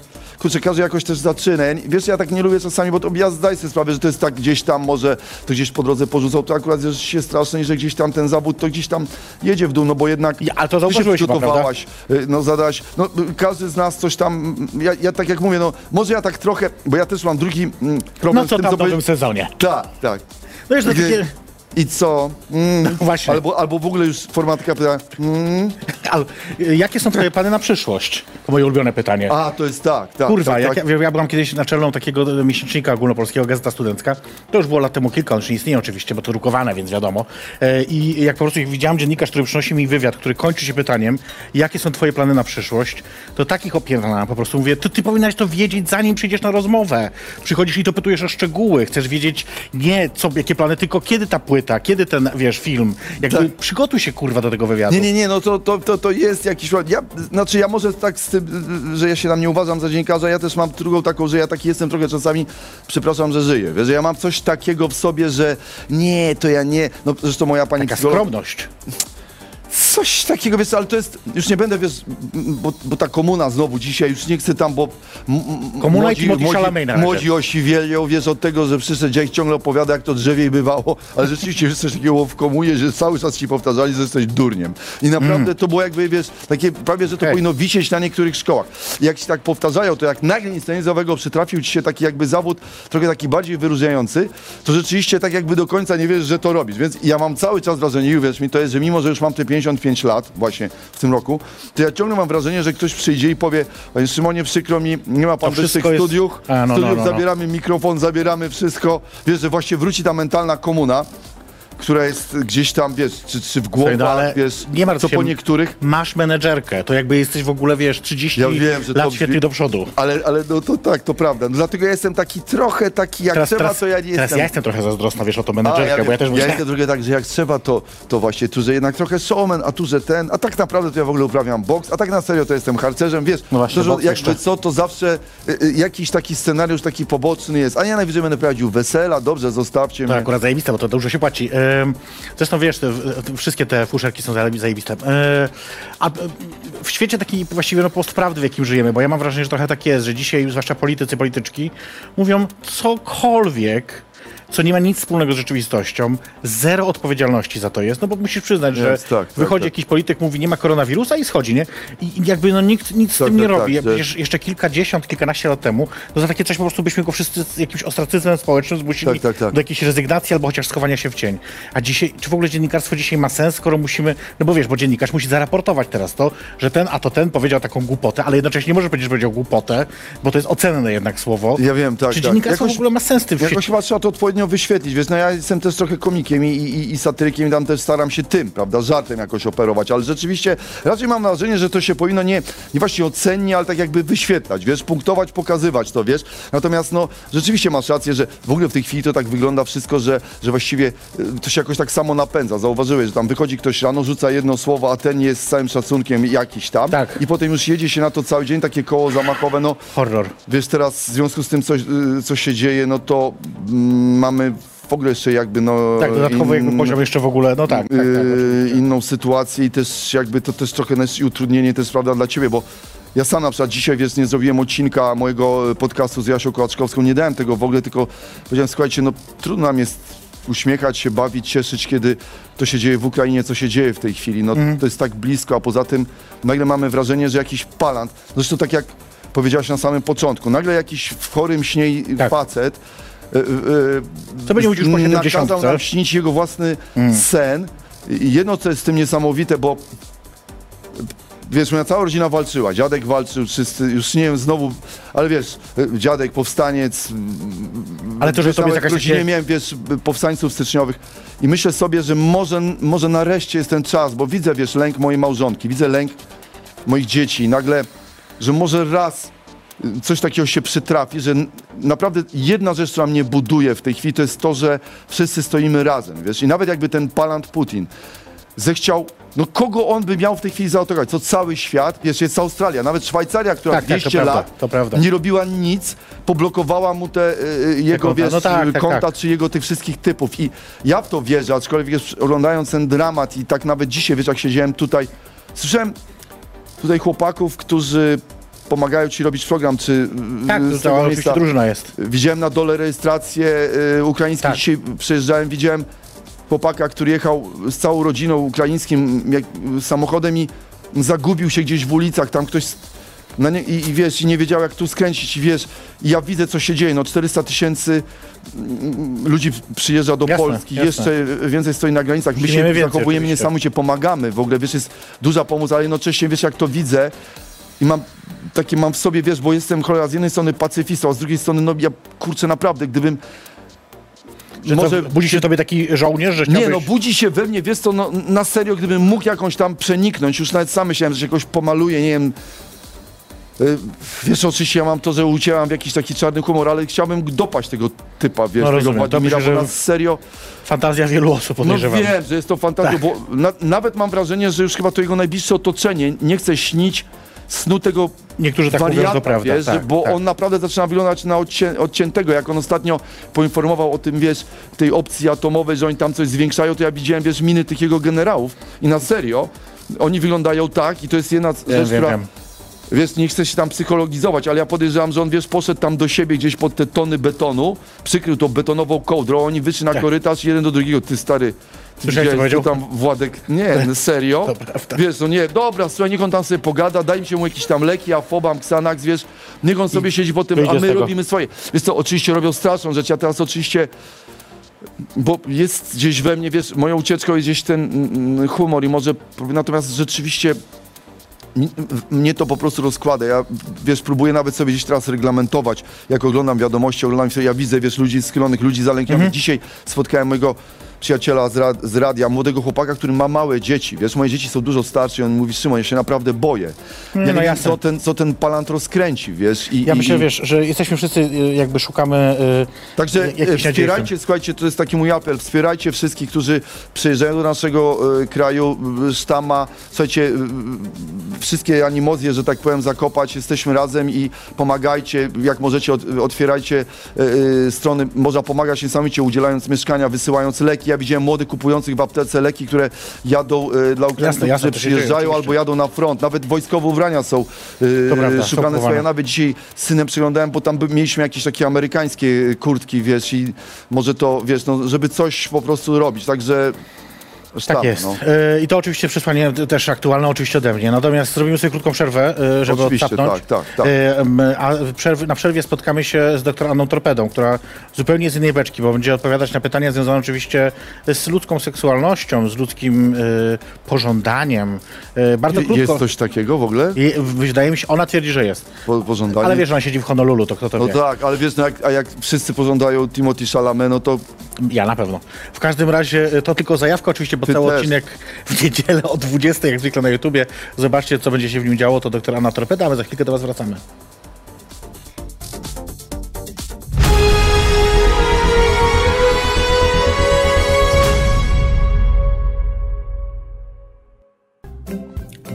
kurczę, każdy jakoś też zaczyna. Ja, wiesz, ja tak nie lubię czasami, bo to ja zdaję sobie sprawę, że to jest tak gdzieś tam, może to gdzieś po drodze porzucał, to akurat jest się straszne, że gdzieś tam ten zawód, to gdzieś tam jedzie w dół, no bo jednak Ja, ale to ty się zauważyłeś chyba, przygotowałaś, y, no zadałaś, no y, każdy z nas coś tam, ja, ja tak jak mówię, no może ja tak trochę, bo ja też mam drugi mm, problem No z co tym, tam w nowym sezonie? Tak, tak. No na Gdy- takie... I co? Mm, Właśnie. albo, albo w ogóle już formatka pyta, mm, jakie są twoje plany na przyszłość? To moje ulubione pytanie. a to jest tak, tak. Kurwa, tak, jak tak. ja, ja byłam kiedyś naczelną takiego e, miesięcznika ogólnopolskiego, Gazeta Studencka. To już było lat temu kilka, on już nie istnieje oczywiście, bo to drukowane, więc wiadomo. E, I jak po prostu widziałam dziennikarz, który przynosi mi wywiad, który kończy się pytaniem, jakie są twoje plany na przyszłość, to takich opierdalałam po prostu. Mówię, ty, ty powinnaś to wiedzieć, zanim przyjdziesz na rozmowę. Przychodzisz i dopytujesz o szczegóły. Chcesz wiedzieć nie co, jakie plany, tylko kiedy ta płyta, kiedy ten, wiesz, film. Jakby Tak. przygotuj się, kurwa, do tego wywiadu. Nie, nie, nie, no to, to, to, to jest jakiś... Ja, znaczy ja może tak z tym, że ja się tam nie uważam za dziennikarza, ja też mam drugą taką, że ja taki jestem trochę czasami, przepraszam, że żyję. Wiesz, że ja mam coś takiego w sobie, że nie, to ja nie... No zresztą moja pani Taka psycholog- skromność. Coś takiego, wiesz, ale to jest, już nie będę, wiesz, bo, bo ta komuna znowu dzisiaj, już nie chcę tam, bo Komuna i młodzi, Timothy młodzi, razie. młodzi osiwielią, wiesz, od tego, że przyszedł dzień ciągle opowiada, jak to drzewiej bywało, ale rzeczywiście jest coś takiego w komunie, że cały czas ci powtarzali, że jesteś durniem. I naprawdę to było jakby, wiesz, takie prawie, że to Hej. powinno wisieć na niektórych szkołach. I jak ci tak powtarzają, to jak nagle nic nizowego przytrafił ci się taki jakby zawód, trochę taki bardziej wyróżniający, to rzeczywiście tak jakby do końca nie wiesz, że to robisz. Więc ja mam cały czas wrażenie, i uwierz mi, to jest, że mimo, że już mam te 55 lat, właśnie w tym roku, to ja ciągle mam wrażenie, że ktoś przyjdzie i powie, panie Szymonie, przykro mi, nie ma pan To być w tych wszystko jest- studiów, A, no, no, studiów no, no. zabieramy mikrofon, zabieramy wszystko. Wiesz, że właśnie wróci ta mentalna komuna, która jest gdzieś tam, wiesz, czy, czy w głowach, Słuchaj, no ale wiesz, nie martw co się, po niektórych. Masz menedżerkę, to jakby jesteś w ogóle, wiesz, 30 Ja wiem, że to lat świetnych do przodu. Ale, ale no to tak, to prawda. No, dlatego ja jestem taki trochę taki, jak trzeba, to ja nie teraz jestem. ja jestem trochę zazdrosna, wiesz, o A, menedżerkę, ja, bo ja też ja jestem trochę tak, że jak trzeba, to, to właśnie tu, że jednak trochę showman, a tu, że ten, a tak naprawdę to ja w ogóle uprawiam boks, a tak na serio to jestem harcerzem, wiesz, No właśnie, to, że jakby jeszcze. co, to zawsze y, y, jakiś taki scenariusz taki poboczny jest, a ja najwyżej będę prowadził wesela, dobrze, zostawcie to mnie. akurat zajebiste, bo to dużo się płaci. Ym, Zresztą wiesz, te, wszystkie te fuszerki są zajebi- zajebiste. Yy, A w świecie takiej właściwie no, postprawdy, w jakim żyjemy, bo ja mam wrażenie, że trochę tak jest, że dzisiaj zwłaszcza politycy, polityczki mówią cokolwiek, co nie ma nic wspólnego z rzeczywistością, zero odpowiedzialności za to jest, no bo musisz przyznać, że tak, tak, wychodzi tak. jakiś polityk, mówi nie ma koronawirusa i schodzi, nie? I jakby no nikt nic z Tak, tym nie tak, robi. tak, Przecież jeszcze kilkadziesiąt, kilkanaście lat temu, no za takie coś po prostu byśmy go wszyscy z jakimś ostracyzmem społecznym zmusili Tak, tak, tak. do jakiejś rezygnacji albo chociaż schowania się w cień. A dzisiaj, czy w ogóle dziennikarstwo dzisiaj ma sens, skoro musimy, no bo wiesz, bo dziennikarz musi zaraportować teraz to, że ten, a to ten powiedział taką głupotę, ale jednocześnie nie może powiedzieć, że powiedział głupotę, bo to jest ocenne jednak słowo. Ja wiem, tak, Czy tak. dziennikarstwo Jakoś- w ogóle ma sens w tym Jakoś trzeba to odpowiednio odpowiednio wyświetlić. Wiesz, no ja jestem też trochę komikiem i, i, i satyrykiem i tam też staram się tym, prawda, żartem jakoś operować, ale rzeczywiście raczej mam wrażenie, że to się powinno nie, nie właśnie ocennie, ale tak jakby wyświetlać, wiesz, punktować, pokazywać to, wiesz. Natomiast no, rzeczywiście masz rację, że w ogóle w tej chwili to tak wygląda wszystko, że, że właściwie y, to się jakoś tak samo napędza. Zauważyłeś, że tam wychodzi ktoś rano, rzuca jedno słowo, a ten jest z całym szacunkiem jakiś tam. Tak. I potem już jedzie się na to cały dzień, takie koło zamachowe, no Horror. Wiesz, teraz w związku z tym, co, y, co się dzieje, no to mm, mamy w ogóle jeszcze jakby no... Tak, dodatkowo jakby in- poziom jeszcze w ogóle, no tak, tak, tak. y, inną sytuację i też jakby to też trochę utrudnienie też prawda dla ciebie, bo ja sam na przykład dzisiaj, wiesz, nie zrobiłem odcinka mojego podcastu z Jasią Kołaczkowską, nie dałem tego w ogóle, tylko powiedziałem, słuchajcie, no trudno nam jest uśmiechać się, bawić, cieszyć, kiedy to się dzieje w Ukrainie, co się dzieje w tej chwili. No Mhm. to jest tak blisko, a poza tym nagle mamy wrażenie, że jakiś palant, zresztą tak jak powiedziałaś na samym początku, nagle jakiś w chorym śnie Tak. facet y, y, To będzie mówić już po nakazał 70. nam śnić jego własny Mm. sen. I jedno, co jest z tym niesamowite, bo wiesz, moja cała rodzina walczyła. Dziadek walczył, wszyscy, już nie wiem, znowu, ale wiesz, dziadek, powstaniec. Ale to, że tobie nawet jakaś rodzinie takie... miałem, wiesz, powstańców styczniowych. I myślę sobie, że może, może nareszcie jest ten czas, bo widzę, wiesz, lęk mojej małżonki, widzę lęk moich dzieci. I nagle, że może raz coś takiego się przytrafi, że naprawdę jedna rzecz, która mnie buduje w tej chwili, to jest to, że wszyscy stoimy razem, wiesz, i nawet jakby ten palant Putin zechciał, no kogo on by miał w tej chwili zaatakować? Co cały świat, wiesz, jest Australia, nawet Szwajcaria, która Tak, tak, to 200 prawda, lat prawda. nie robiła nic, poblokowała mu te y, jego, konta. wiesz, No tak, tak, konta, tak. czy jego tych wszystkich typów. I ja w to wierzę, aczkolwiek wiesz, oglądając ten dramat i tak nawet dzisiaj, wiesz, jak siedziałem tutaj, słyszałem tutaj chłopaków, którzy pomagają ci robić program, czy Tak, y, to z tego miejsca. drużyna jest. Widziałem na dole rejestrację y, ukraińską. Tak. Dzisiaj przyjeżdżałem, widziałem chłopaka, który jechał z całą rodziną ukraińskim jak, samochodem i zagubił się gdzieś w ulicach. Tam ktoś nie, i, i wiesz, i nie wiedział jak tu skręcić i wiesz, i ja widzę co się dzieje. No 400 tysięcy mm, ludzi przyjeżdża do Jasne, Polski, jasne. jeszcze więcej stoi na granicach. My się zachowujemy niesamowicie, pomagamy. W ogóle wiesz, jest duża pomoc, ale jednocześnie wiesz jak to widzę i mam takie mam w sobie, wiesz, bo jestem cholera z jednej strony pacyfistą, a z drugiej strony, no ja kurczę naprawdę, gdybym Że może to budzi się tobie taki żołnierz, że nie, no budzi się we mnie, wiesz co, no, na serio, gdybym mógł jakąś tam przeniknąć, już nawet sam myślałem, że się jakoś pomaluję, nie wiem. Y, Wiesz, oczywiście ja mam to, że ucieram w jakiś taki czarny humor, ale chciałbym dopaść tego typa, wiesz, No tego rozumiem, to Władimira, bo że- na serio, Fantazja wielu osób no podejrzewam. wiem, że jest to fantazja, bo na, nawet mam wrażenie, że już chyba to jego najbliższe otoczenie nie chce śnić snu tego Niektórzy tak mówią, wariata, to prawda. wiesz, tak, bo tak. on naprawdę zaczyna wyglądać na odcię, odciętego. Jak on ostatnio poinformował o tym, wiesz, tej opcji atomowej, że oni tam coś zwiększają, to ja widziałem, wiesz, miny tych jego generałów i na serio, oni wyglądają tak i to jest jedna rzecz, wiem, która, wiem. wiesz, nie chcę się tam psychologizować, ale ja podejrzewam, że on, wiesz, poszedł tam do siebie gdzieś pod te tony betonu, przykrył to betonową kołdrą, oni wyszli na Tak. korytarz jeden do drugiego, ty stary, Słyszałeś, co powiedział? tam Władek, nie, no serio, To prawda. wiesz, no nie, dobra, słuchaj, niech on tam sobie pogada, daj mi się mu jakieś tam leki, afobam, Xanax, wiesz, niech on sobie siedzi po tym, a z my robimy swoje. Wiesz co, oczywiście robią straszną rzecz, ja teraz oczywiście, bo jest gdzieś we mnie, wiesz, moją ucieczką jest gdzieś ten mm, humor i może, natomiast rzeczywiście mnie to po prostu rozkłada. Ja, wiesz, próbuję nawet sobie gdzieś teraz reglamentować. Jak oglądam wiadomości, oglądam sobie, ja widzę, wiesz, ludzi schylonych, ludzi zalęknionych. Dzisiaj spotkałem mojego przyjaciela z, rad, z radia, młodego chłopaka, który ma małe dzieci. Wiesz, moje dzieci są dużo starsze i on mówi, Szymon, ja się naprawdę boję. Ja no nie wiem, co ten, co ten palant rozkręci, wiesz. I, Ja i, myślę, i, wiesz, że jesteśmy wszyscy, y, jakby szukamy... y, Także tym. wspierajcie, słuchajcie, to jest taki mój apel, wspierajcie wszystkich, którzy przyjeżdżają do naszego e, kraju, sztama, słuchajcie, wszystkie animozje, że tak powiem, zakopać, jesteśmy razem i pomagajcie, jak możecie, ot, otwierajcie e, strony, można pomagać niesamowicie, udzielając mieszkania, wysyłając leki, ja widziałem młodych kupujących w aptece leki, które jadą e, dla Ukraińców, Jasne, jasne, którzy dzieje, przyjeżdżają oczywiście. albo jadą na front, nawet wojskowe ubrania są To prawda, nawet dzisiaj z synem przyglądałem, bo tam mieliśmy jakieś takie amerykańskie kurtki, wiesz, i może to, wiesz, no, żeby coś po prostu robić, także Tak jest. no. I to oczywiście przesłanie też aktualne, oczywiście ode mnie. Natomiast zrobimy sobie krótką przerwę, e, żeby Oczywiście, tak, tak, tak. E, A na przerwie spotkamy się z doktor Anną Torpedą, która zupełnie z innej beczki, bo będzie odpowiadać na pytania związane oczywiście z ludzką seksualnością, z ludzkim pożądaniem. Bardzo krótko. Jest coś takiego w ogóle? I, wydaje mi się, ona twierdzi, że jest. Po, pożądanie? Ale wiesz, że ona siedzi w Honolulu, to kto to No wie? tak, ale wiesz, no jak, a jak wszyscy pożądają Timothy Chalamet, no to Ja na pewno. W każdym razie to tylko zajawka oczywiście, bo Ty cały też. odcinek w niedzielę o 20 jak zwykle na YouTubie. Zobaczcie, co będzie się w nim działo. To doktor Anna Torpeda, a my za chwilkę do Was wracamy.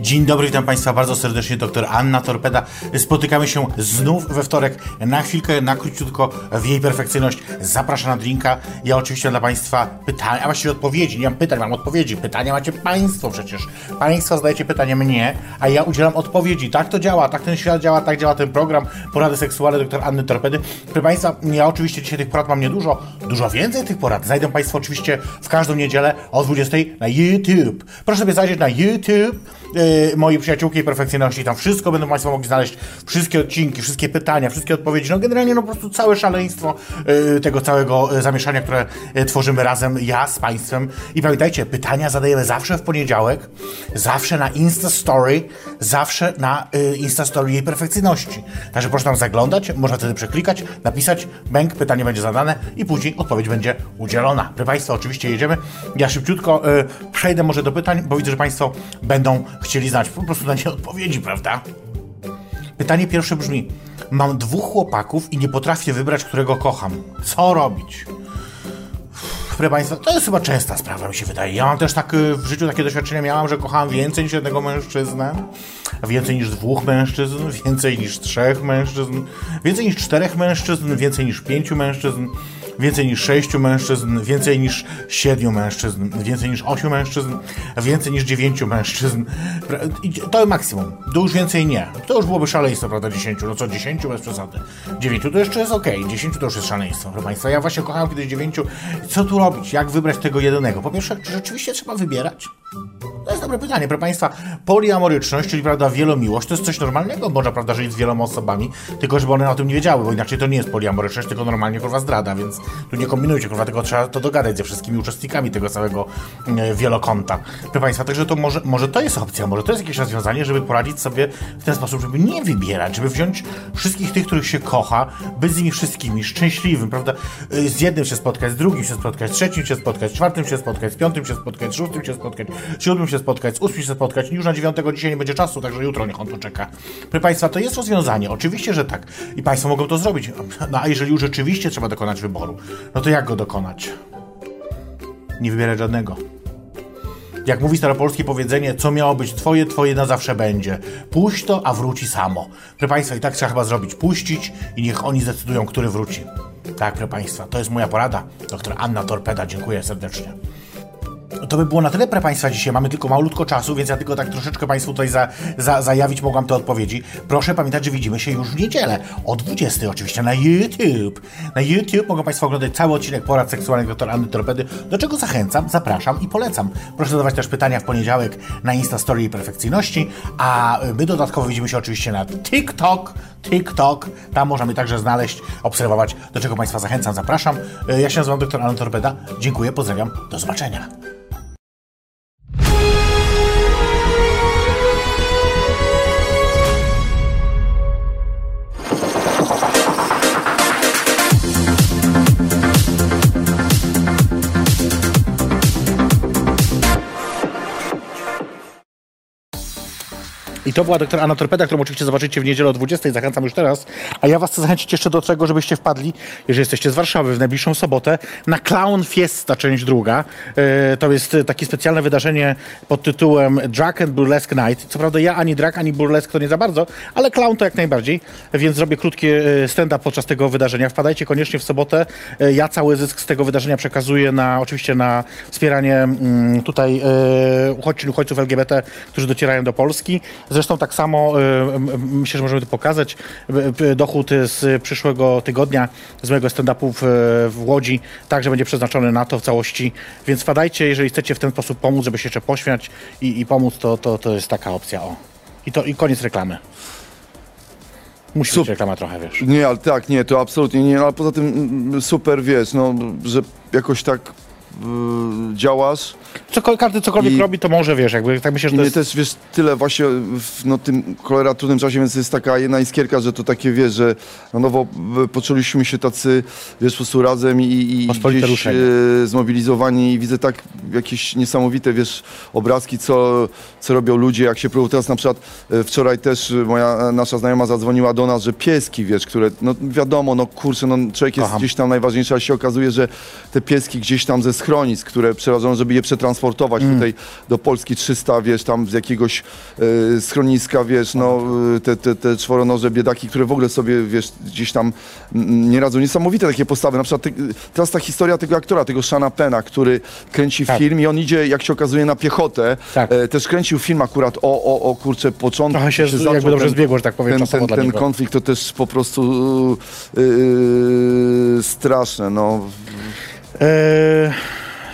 Dzień dobry, witam Państwa bardzo serdecznie, doktor Anna Torpeda. Spotykamy się znów we wtorek na chwilkę, na króciutko w jej perfekcyjność. Zapraszam na drinka. Ja oczywiście dla Państwa pytania, a właściwie odpowiedzi. Nie mam pytań, mam odpowiedzi. Pytania macie Państwo przecież. Państwo zadajecie pytanie mnie, a ja udzielam odpowiedzi. Tak to działa, tak ten świat działa, tak działa ten program. Porady seksualne doktor Anny Torpedy. Proszę Państwa, ja oczywiście dzisiaj tych porad mam niedużo, dużo więcej tych porad. Znajdą Państwo oczywiście w każdą niedzielę o 20 na YouTube. Proszę sobie zajrzeć na YouTube yy, mojej przyjaciółki perfekcyjności. Tam wszystko będą Państwo mogli znaleźć. Wszystkie odcinki, wszystkie pytania, wszystkie odpowiedzi. No generalnie no po prostu całe szaleństwo yy, tego całego yy, zamieszania, które yy, tworzymy razem ja z Państwem. I pamiętajcie, pytania zadajemy zawsze w poniedziałek, zawsze na Insta Story, zawsze na yy, Insta Story jej perfekcyjności. Także proszę tam zaglądać, można wtedy przeklikać, napisać, bęk, pytanie będzie zadane i później odpowiedź będzie udzielona. Proszę Państwa, oczywiście jedziemy. Ja szybciutko yy, przejdę może do pytań, bo widzę, że Państwo będą chcieli znać po prostu na nie odpowiedzi, prawda? Pytanie pierwsze brzmi: Mam dwóch chłopaków i nie potrafię wybrać, którego kocham. Co robić? Proszę Państwa, to jest chyba częsta sprawa, mi się wydaje. Ja mam też tak y, w życiu takie doświadczenia miałam, że kochałam więcej niż jednego mężczyznę, więcej niż dwóch mężczyzn, więcej niż trzech mężczyzn, więcej niż czterech mężczyzn, więcej niż pięciu mężczyzn, więcej niż sześciu mężczyzn, więcej niż siedmiu mężczyzn, więcej niż ośmiu mężczyzn, więcej niż dziewięciu mężczyzn. Pra- i To maksimum. To już więcej nie. To już byłoby szaleństwo, prawda, dziesięciu. No co, dziesięciu bez przesady. Dziewięciu to jeszcze jest okej, dziesięciu to już jest szaleństwo, proszę Państwa. Ja właśnie kochałem kiedyś dziewięciu. Co tu robić? Jak wybrać tego jedynego? Po pierwsze, czy rzeczywiście trzeba wybierać? To jest dobre pytanie, proszę Państwa. Poliamoryczność, czyli prawda, wielomiłość, to jest coś normalnego. Można, prawda, żyć z wieloma osobami, tylko żeby one o tym nie wiedziały, bo inaczej to nie jest poliamoryczność, tylko normalnie kurwa zdrada, więc tu nie kombinujcie, kurwa, tylko trzeba to dogadać ze wszystkimi uczestnikami tego całego e, wielokąta. Proszę Państwa, także to może, może to jest opcja, może to jest jakieś rozwiązanie, żeby poradzić sobie w ten sposób, żeby nie wybierać, żeby wziąć wszystkich tych, których się kocha, być z nimi wszystkimi, szczęśliwym, prawda? Y, Z jednym się spotkać, z drugim się spotkać, z trzecim się spotkać, z czwartym się spotkać, z piątym się spotkać, z szóstym się spotkać, z siódmym się spotkać, z się spotkać. Już na dziewiątego dzisiaj nie będzie czasu, także jutro niech on tu czeka. Proszę Państwa, to jest rozwiązanie, oczywiście, że tak. I Państwo mogą to zrobić. No a jeżeli już rzeczywiście trzeba dokonać wyboru, no to jak go dokonać? Nie wybierać żadnego. Jak mówi staropolskie powiedzenie, co miało być twoje, twoje na zawsze będzie. Puść to, a wróci samo. Proszę Państwa, i tak trzeba chyba zrobić. Puścić i niech oni zdecydują, który wróci. Tak, proszę Państwa, to jest moja porada. Doktor Anna Torpeda, dziękuję serdecznie. To by było na tyle, proszę Państwa, dzisiaj. Mamy tylko malutko czasu, więc ja tylko tak troszeczkę Państwu tutaj za, za, zajawić mogłam te odpowiedzi. Proszę pamiętać, że widzimy się już w niedzielę. O 20 oczywiście na YouTube. Na YouTube mogą Państwo oglądać cały odcinek porad seksualnych dr Anny Torpedy, do czego zachęcam, zapraszam i polecam. Proszę zadawać też pytania w poniedziałek na Insta Story i Perfekcyjności, a my dodatkowo widzimy się oczywiście na TikTok. TikTok, tam mnie także znaleźć, obserwować, do czego Państwa zachęcam, zapraszam. Ja się nazywam dr Anna Torpeda. Dziękuję, pozdrawiam, do zobaczenia. I to była doktor Anna Torpeda, którą oczywiście zobaczycie w niedzielę o 20. Zachęcam już teraz. A ja was chcę zachęcić jeszcze do tego, żebyście wpadli, jeżeli jesteście z Warszawy, w najbliższą sobotę na Clown Fiesta, część druga. E, To jest takie specjalne wydarzenie pod tytułem Drag and Burlesque Night. Co prawda ja ani drag, ani burlesque to nie za bardzo, ale clown to jak najbardziej. Więc zrobię krótkie e, stand-up podczas tego wydarzenia. Wpadajcie koniecznie w sobotę. E, Ja cały zysk z tego wydarzenia przekazuję na, oczywiście na wspieranie mm, tutaj uchodźczyń, uchodźców LGBT, którzy docierają do Polski. Zresztą tak samo, y, myślę, że możemy to pokazać, dochód z przyszłego tygodnia z mojego stand-upu w, w Łodzi także będzie przeznaczony na to w całości, więc wpadajcie, jeżeli chcecie w ten sposób pomóc, żeby się jeszcze pośmiać i, i pomóc, to, to, to jest taka opcja, o. I, to, I koniec reklamy. Musi być Sup- reklama trochę, wiesz. Nie, ale tak, nie, to absolutnie nie, no, ale poza tym mm, super, wiesz, no, że jakoś tak y, działasz. Co, każdy cokolwiek I- robi, to może, wiesz, jakby tak myślę, że to jest... też, wiesz, tyle właśnie w no, tym cholera trudnym czasie, więc jest taka jedna iskierka, że to takie, wiesz, że na nowo y, poczuliśmy się tacy, wiesz, po prostu razem i, i gdzieś e, zmobilizowani i widzę tak jakieś niesamowite, wiesz, obrazki, co, co robią ludzie, jak się próbują. Teraz na przykład e, wczoraj też e, moja e, nasza znajoma zadzwoniła do nas, że pieski, wiesz, które, no wiadomo, no kurczę, no człowiek jest Kocham. gdzieś tam najważniejszy, a się okazuje, że te pieski gdzieś tam ze schronisk, które przeważą, żeby je przetransportować Mm. tutaj do Polski 300, wiesz, tam z jakiegoś e, schroniska, wiesz, no e, te, te, te czworonoże biedaki, które w ogóle sobie, wiesz, gdzieś tam mm, nie radzą. Niesamowite takie postawy. Na przykład te, teraz ta historia tego aktora, tego Shana Pena, który kręci Tak. film i on idzie, jak się okazuje, na piechotę. Tak. E, też kręcił film akurat o, o, o kurczę, początku. Trochę się z- zaczął jakby dobrze ten- zbiegło, że tak powiem, ten, ten, ten konflikt to też po prostu yy, straszne, no. E,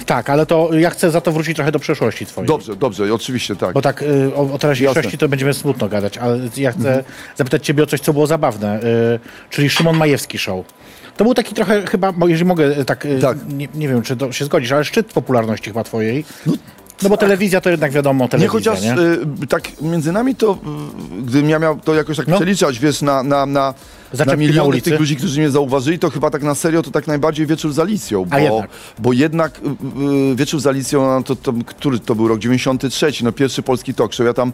tak, ale to ja chcę za to wrócić trochę do przeszłości twojej. Dobrze, dobrze, oczywiście tak. Bo tak y, o, o teraźniejszości Jasne. to będziemy smutno gadać, ale ja chcę zapytać ciebie o coś, co było zabawne, y, czyli Szymon Majewski Show. To był taki trochę chyba, jeżeli mogę y, tak, y, Tak. Nie, nie wiem czy się zgodzisz, ale szczyt popularności chyba twojej. No, bo telewizja to jednak wiadomo, Nie, telewizja, chociaż nie? y, tak między nami to, y, gdybym ja miał to jakoś tak No. przeliczać, wiesz, na, na, na, na na miliony ulicy. tych ludzi, którzy mnie zauważyli, to chyba tak na serio to tak najbardziej Wieczór z Alicją, bo A jednak. bo jednak y, Wieczór z Alicją, no, to, to, który to był rok? 93, no pierwszy polski talk show. Ja tam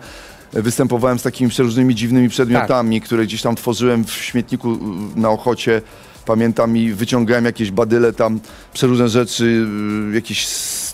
występowałem z takimi przeróżnymi dziwnymi przedmiotami, które gdzieś tam tworzyłem w śmietniku na Ochocie. Pamiętam i wyciągałem jakieś badyle tam, przeróżne rzeczy, jakieś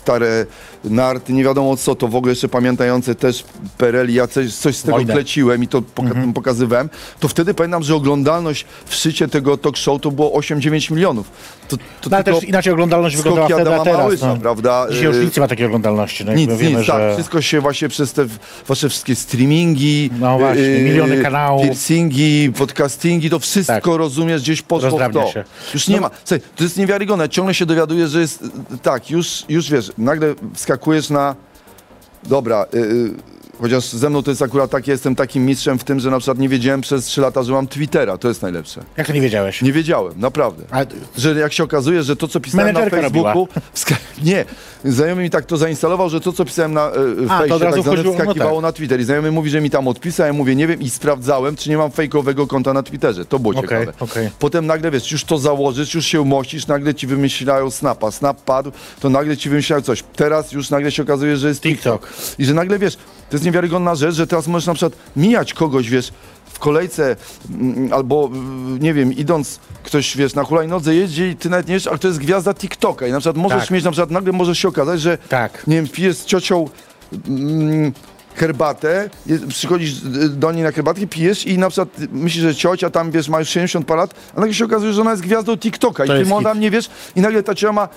stare narty, nie wiadomo co, to w ogóle jeszcze pamiętające też Pereli, ja coś, coś z tego Wojnę. kleciłem i to poka- pokazywałem, to wtedy pamiętam, że oglądalność w szczycie tego talk show to było 8-9 milionów. To, to No, ale też inaczej oglądalność wyglądała wtedy, a teraz. Małysza, No. prawda? Dzisiaj już Y, nic nie ma takiej oglądalności. No, nic, wiemy, nic, że... tak. Wszystko się właśnie przez te wasze wszystkie streamingi, No właśnie, y, miliony kanałów. piercingi, podcastingi, to wszystko Tak. rozumiesz gdzieś poszło w to. się. Już nie No- ma. Słuchaj, to jest niewiarygodne. Ciągle się dowiaduję, że jest tak, już, już wiesz, nagle wskakujesz na dobra, y, y, chociaż ze mną to jest akurat tak, ja jestem takim mistrzem w tym, że na przykład nie wiedziałem przez 3 lata, że mam Twittera. To jest najlepsze. Jak to nie wiedziałeś? Nie wiedziałem, naprawdę. A, Że jak się okazuje, że to, co pisałem na Menedżerka Facebooku... Wska- nie, znajomy mi tak to zainstalował, że to, co pisałem na, e, fejsie, razu tak zwane, no wskakiwało tak. na Twitter. I znajomy mówi, że mi tam odpisał, ja mówię, nie wiem, i sprawdzałem, czy nie mam fejkowego konta na Twitterze. To było ciekawe. okej. Potem nagle, wiesz, już to założysz, już się umościsz, nagle ci wymyślają Snapa. Snap padł, to nagle ci wymyślają coś. Teraz już nagle się okazuje, że jest TikTok. I że nagle, wiesz, to jest niewiarygodna rzecz, że teraz możesz na przykład mijać kogoś, wiesz, w kolejce mm, albo, nie wiem, idąc ktoś, wiesz, na hulajnodze jeździ i ty nawet nie wiesz, ale to jest gwiazda TikToka i na przykład możesz Tak. mieć, na przykład nagle może się okazać, że, Tak. nie wiem, pijesz z ciocią mm, herbatę, je- przychodzisz y, do niej na herbatkę, pijesz i na przykład myślisz, że ciocia tam, wiesz, ma już 70 parę lat, a nagle się okazuje, że ona jest gwiazdą TikToka To i ty ona hit. nie wiesz i nagle ta ciocia ma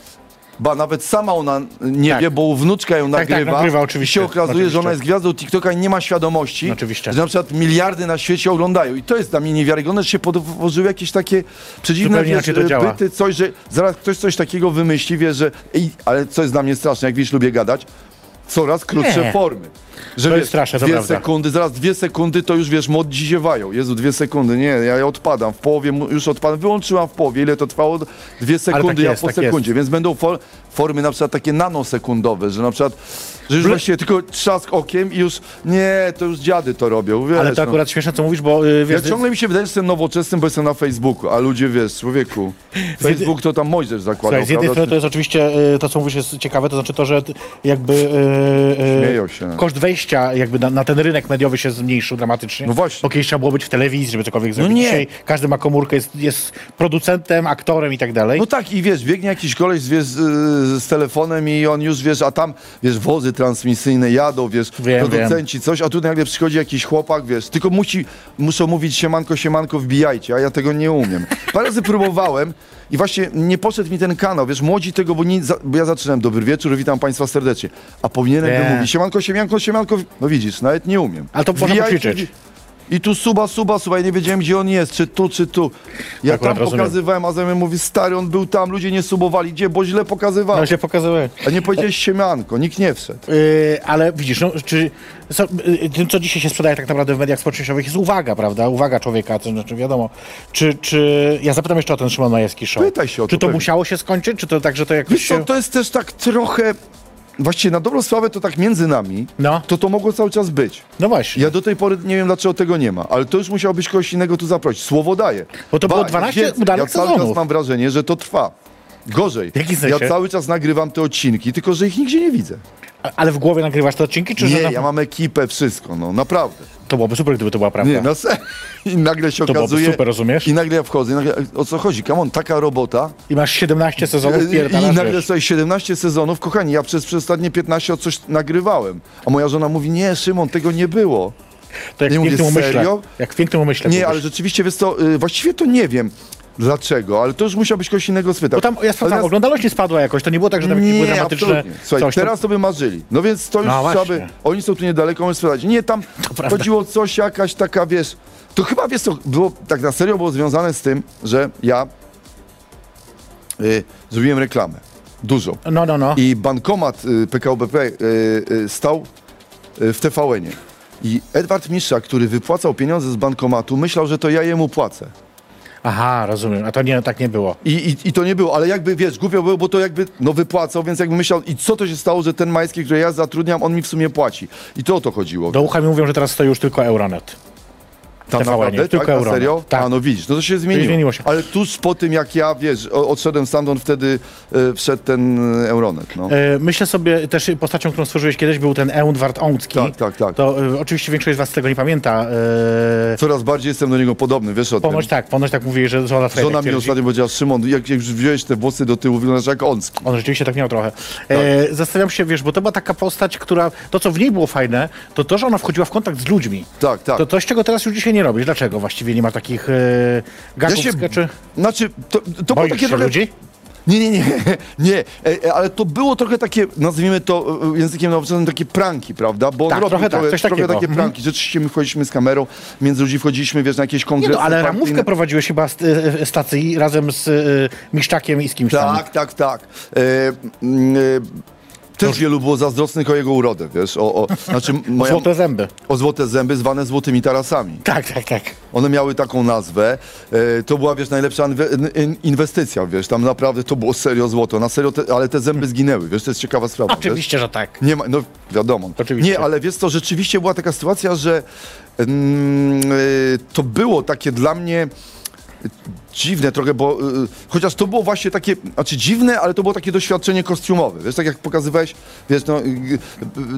Ba, nawet sama ona nie Tak. wie, bo wnuczka ją tak, nagrywa. nagrywa, I oczywiście, się okazuje, oczywiście. że ona jest gwiazdą TikToka i nie ma świadomości, Oczywiście. że na przykład miliardy na świecie oglądają. I to jest dla mnie niewiarygodne, że się podłożyły jakieś takie przedziwne wiesz, byty, coś, że zaraz ktoś coś takiego wymyśli, wie, że ej, ale co jest dla mnie straszne, jak wiesz, lubię gadać, coraz krótsze Nie. formy. Że To wiesz, jest straszne, dwie prawda. sekundy, zaraz dwie sekundy, to już wiesz, młodzi ziewają. Jezu, dwie sekundy, nie, ja, odpadam, w połowie już odpadam, wyłączyłam w połowie, ile to trwało? Dwie sekundy, jest, ja po tak sekundzie, więc będą for, formy na przykład takie nanosekundowe, że na przykład, że już właściwie tylko trzask okiem i już, nie, to już dziady to robią, wiesz, Ale to no. akurat śmieszne, co mówisz, bo y, Ja wiesz, ciągle mi się wydaje, że jestem nowoczesnym, bo jestem na Facebooku, a ludzie, wiesz, człowieku, Facebook to tam Mojżesz zakładał, Słuchaj, z jednej strony to jest oczywiście y, to, co mówisz, jest ciekawe, to znaczy to, że jakby y, y, Śmieją się. koszt wejścia jakby na, na ten rynek mediowy się zmniejszył dramatycznie. No właśnie. Bo kiedyś trzeba było być w telewizji, żeby cokolwiek zrobić. nie. Dzisiaj każdy ma komórkę, jest, jest producentem, aktorem i tak dalej. No tak i wiesz, biegnie jakiś koleś wiesz, z, z telefonem i on już, wiesz, a tam, wiesz, wozy transmisyjne jadą, wiesz, Wiem, producenci, coś, a tu nagle przychodzi jakiś chłopak, wiesz, tylko musi, muszą mówić siemanko, siemanko, wbijajcie, a ja tego nie umiem. Parę razy próbowałem i właśnie nie poszedł mi ten kanał, wiesz, młodzi tego, bo, nie, za- bo ja zaczynałem, dobry wieczór, witam państwa serdecznie, a powinienem Nie. by mówić siemanko, siemanko, siemanko, no widzisz, nawet nie umiem. Ale to można poćwiczyć. I tu suba, suba, suba, ja nie wiedziałem, gdzie on jest, czy tu, czy tu. Ja Akurat tam rozumiem. pokazywałem, a zamiast mówi, stary, on był tam, ludzie nie subowali, gdzie, bo źle pokazywał. No się pokazuje. A nie powiedziałeś siemianko, nikt nie wszedł. Yy, ale widzisz, no, czy co, yy, tym, co dzisiaj się sprzedaje tak naprawdę w mediach społecznościowych jest uwaga, prawda? Uwaga człowieka, to znaczy wiadomo. Czy, czy... Ja zapytam jeszcze o ten Szymon Majewski show. Pytaj się o to Czy to pewnie. musiało się skończyć, czy to tak, że to jakoś Wiesz co, się... to jest też tak trochę, właściwie na dobrą sprawę to tak między nami, No. to to mogło cały czas być. No właśnie. Ja do tej pory nie wiem, dlaczego tego nie ma, ale to już musiał być kogoś innego tu zaprosić. Słowo daję. Bo to było Ba- 12 więcej. udanych Ja cały sezonów. czas mam wrażenie, że to trwa. Gorzej. W jakim Ja sensie? cały czas nagrywam te odcinki, tylko że ich nigdzie nie widzę. A- Ale w głowie nagrywasz te odcinki, czy że Nie, na... ja mam ekipę, wszystko, no naprawdę. To byłoby super, gdyby to była prawda. Nie, na serio. I nagle się To okazuje... super, rozumiesz? I nagle ja wchodzę i nagle, o co chodzi? Come on, taka robota. I masz 17 sezonów, I, nagle sobie 17 sezonów, kochani, ja przez, przez ostatnie 15 od coś nagrywałem. A moja żona mówi, nie, Szymon, tego nie było. To jak nie w pięknym umyśle. serio? Jak w pięknym umyśle. Nie, ale rzeczywiście, wiesz co, y, właściwie to nie wiem dlaczego, ale to już musiał być kogoś innego spytać. Bo tam, ja sprawdzam, oglądalność nie spadła jakoś, to nie było tak, że tam jakieś były nie, dramatyczne. Słuchaj, coś. to- teraz to by marzyli. No więc to już No trzeba by... Oni są tu niedaleko, mamy sprzedać. Nie, tam prawda. chodziło coś, jakaś taka, wiesz... To chyba, wiesz co, było, tak na serio było związane z tym, że ja y, zrobiłem reklamę. Dużo. No, no, no. I bankomat y, PKO BP y, y, stał y, w TVN-ie. I Edward Misza, który wypłacał pieniądze z bankomatu, myślał, że to ja jemu płacę. Aha, rozumiem. A to nie, tak nie było. I, i, I to nie było, ale jakby, wiesz, głupio było, bo to jakby, no wypłacał, więc jakby myślał, i co to się stało, że ten Majski, który ja zatrudniam, on mi w sumie płaci. I to o to chodziło. Do ucha mi mówią, że teraz stoi już tylko Euronet. Tam TVN-ie, naprawdę? tylko tak, Euronet. serio? Tak. A no widzisz, no to się zmieniło. Zmieniło się. Ale tuż po tym, jak ja, wiesz, odszedłem stamtąd, wtedy e, wszedł ten e, Euronet, no. E, Myślę sobie też postacią, którą stworzyłeś kiedyś, był ten Eundward Ącki. Tak, tak, tak. To oczywiście większość z was tego nie pamięta. Coraz bardziej jestem do niego podobny, wiesz o ponoć tym. tak, ponoć tak mówi, że żona twoja Żona tak mi ostatnio powiedziała, Szymon, jak, jak już wziąłeś te włosy do tyłu, wyglądasz jak Onski. On rzeczywiście tak miał trochę. E, zastanawiam się, wiesz, bo to była taka postać, która, to co w niej było fajne, to to, że ona wchodziła w kontakt z ludźmi. Tak, tak. To coś, czego teraz już dzisiaj nie robisz. Dlaczego właściwie nie ma takich e, gagów, Ja się- skeczy? Znaczy, to, to było takie trochę... ludzi? Nie, nie, nie, nie, e, e, ale to było trochę takie, nazwijmy to językiem nowoczesnym, takie pranki, prawda? Bo on Tak, robił trochę tak, coś trochę takie Mhm. pranki. Rzeczywiście my wchodziliśmy z kamerą, między ludzi wchodziliśmy, wiesz, na jakieś Nie kongresy no, ale ramówkę prowadziłeś chyba z stacji razem z e, Miszczakiem i z kimś tam. Tak, tak, tak. E, też wielu było zazdrosnych o jego urodę, wiesz, o, o, znaczy moja, Złote zęby. o złote zęby zwane złotymi tarasami. Tak, tak, tak. One miały taką nazwę. E, to była, wiesz, najlepsza inwe- in- inwestycja, wiesz, tam naprawdę to było serio złoto, na serio, te, ale te zęby zginęły, wiesz, to jest ciekawa sprawa. wiesz? Oczywiście, że tak. Nie ma, no wiadomo. Oczywiście. Nie, ale wiesz co, rzeczywiście była taka sytuacja, że mm, y, to było takie dla mnie dziwne trochę, bo y, chociaż to było właśnie takie, znaczy dziwne, ale to było takie doświadczenie kostiumowe, wiesz, tak jak pokazywałeś, wiesz, no, y, y,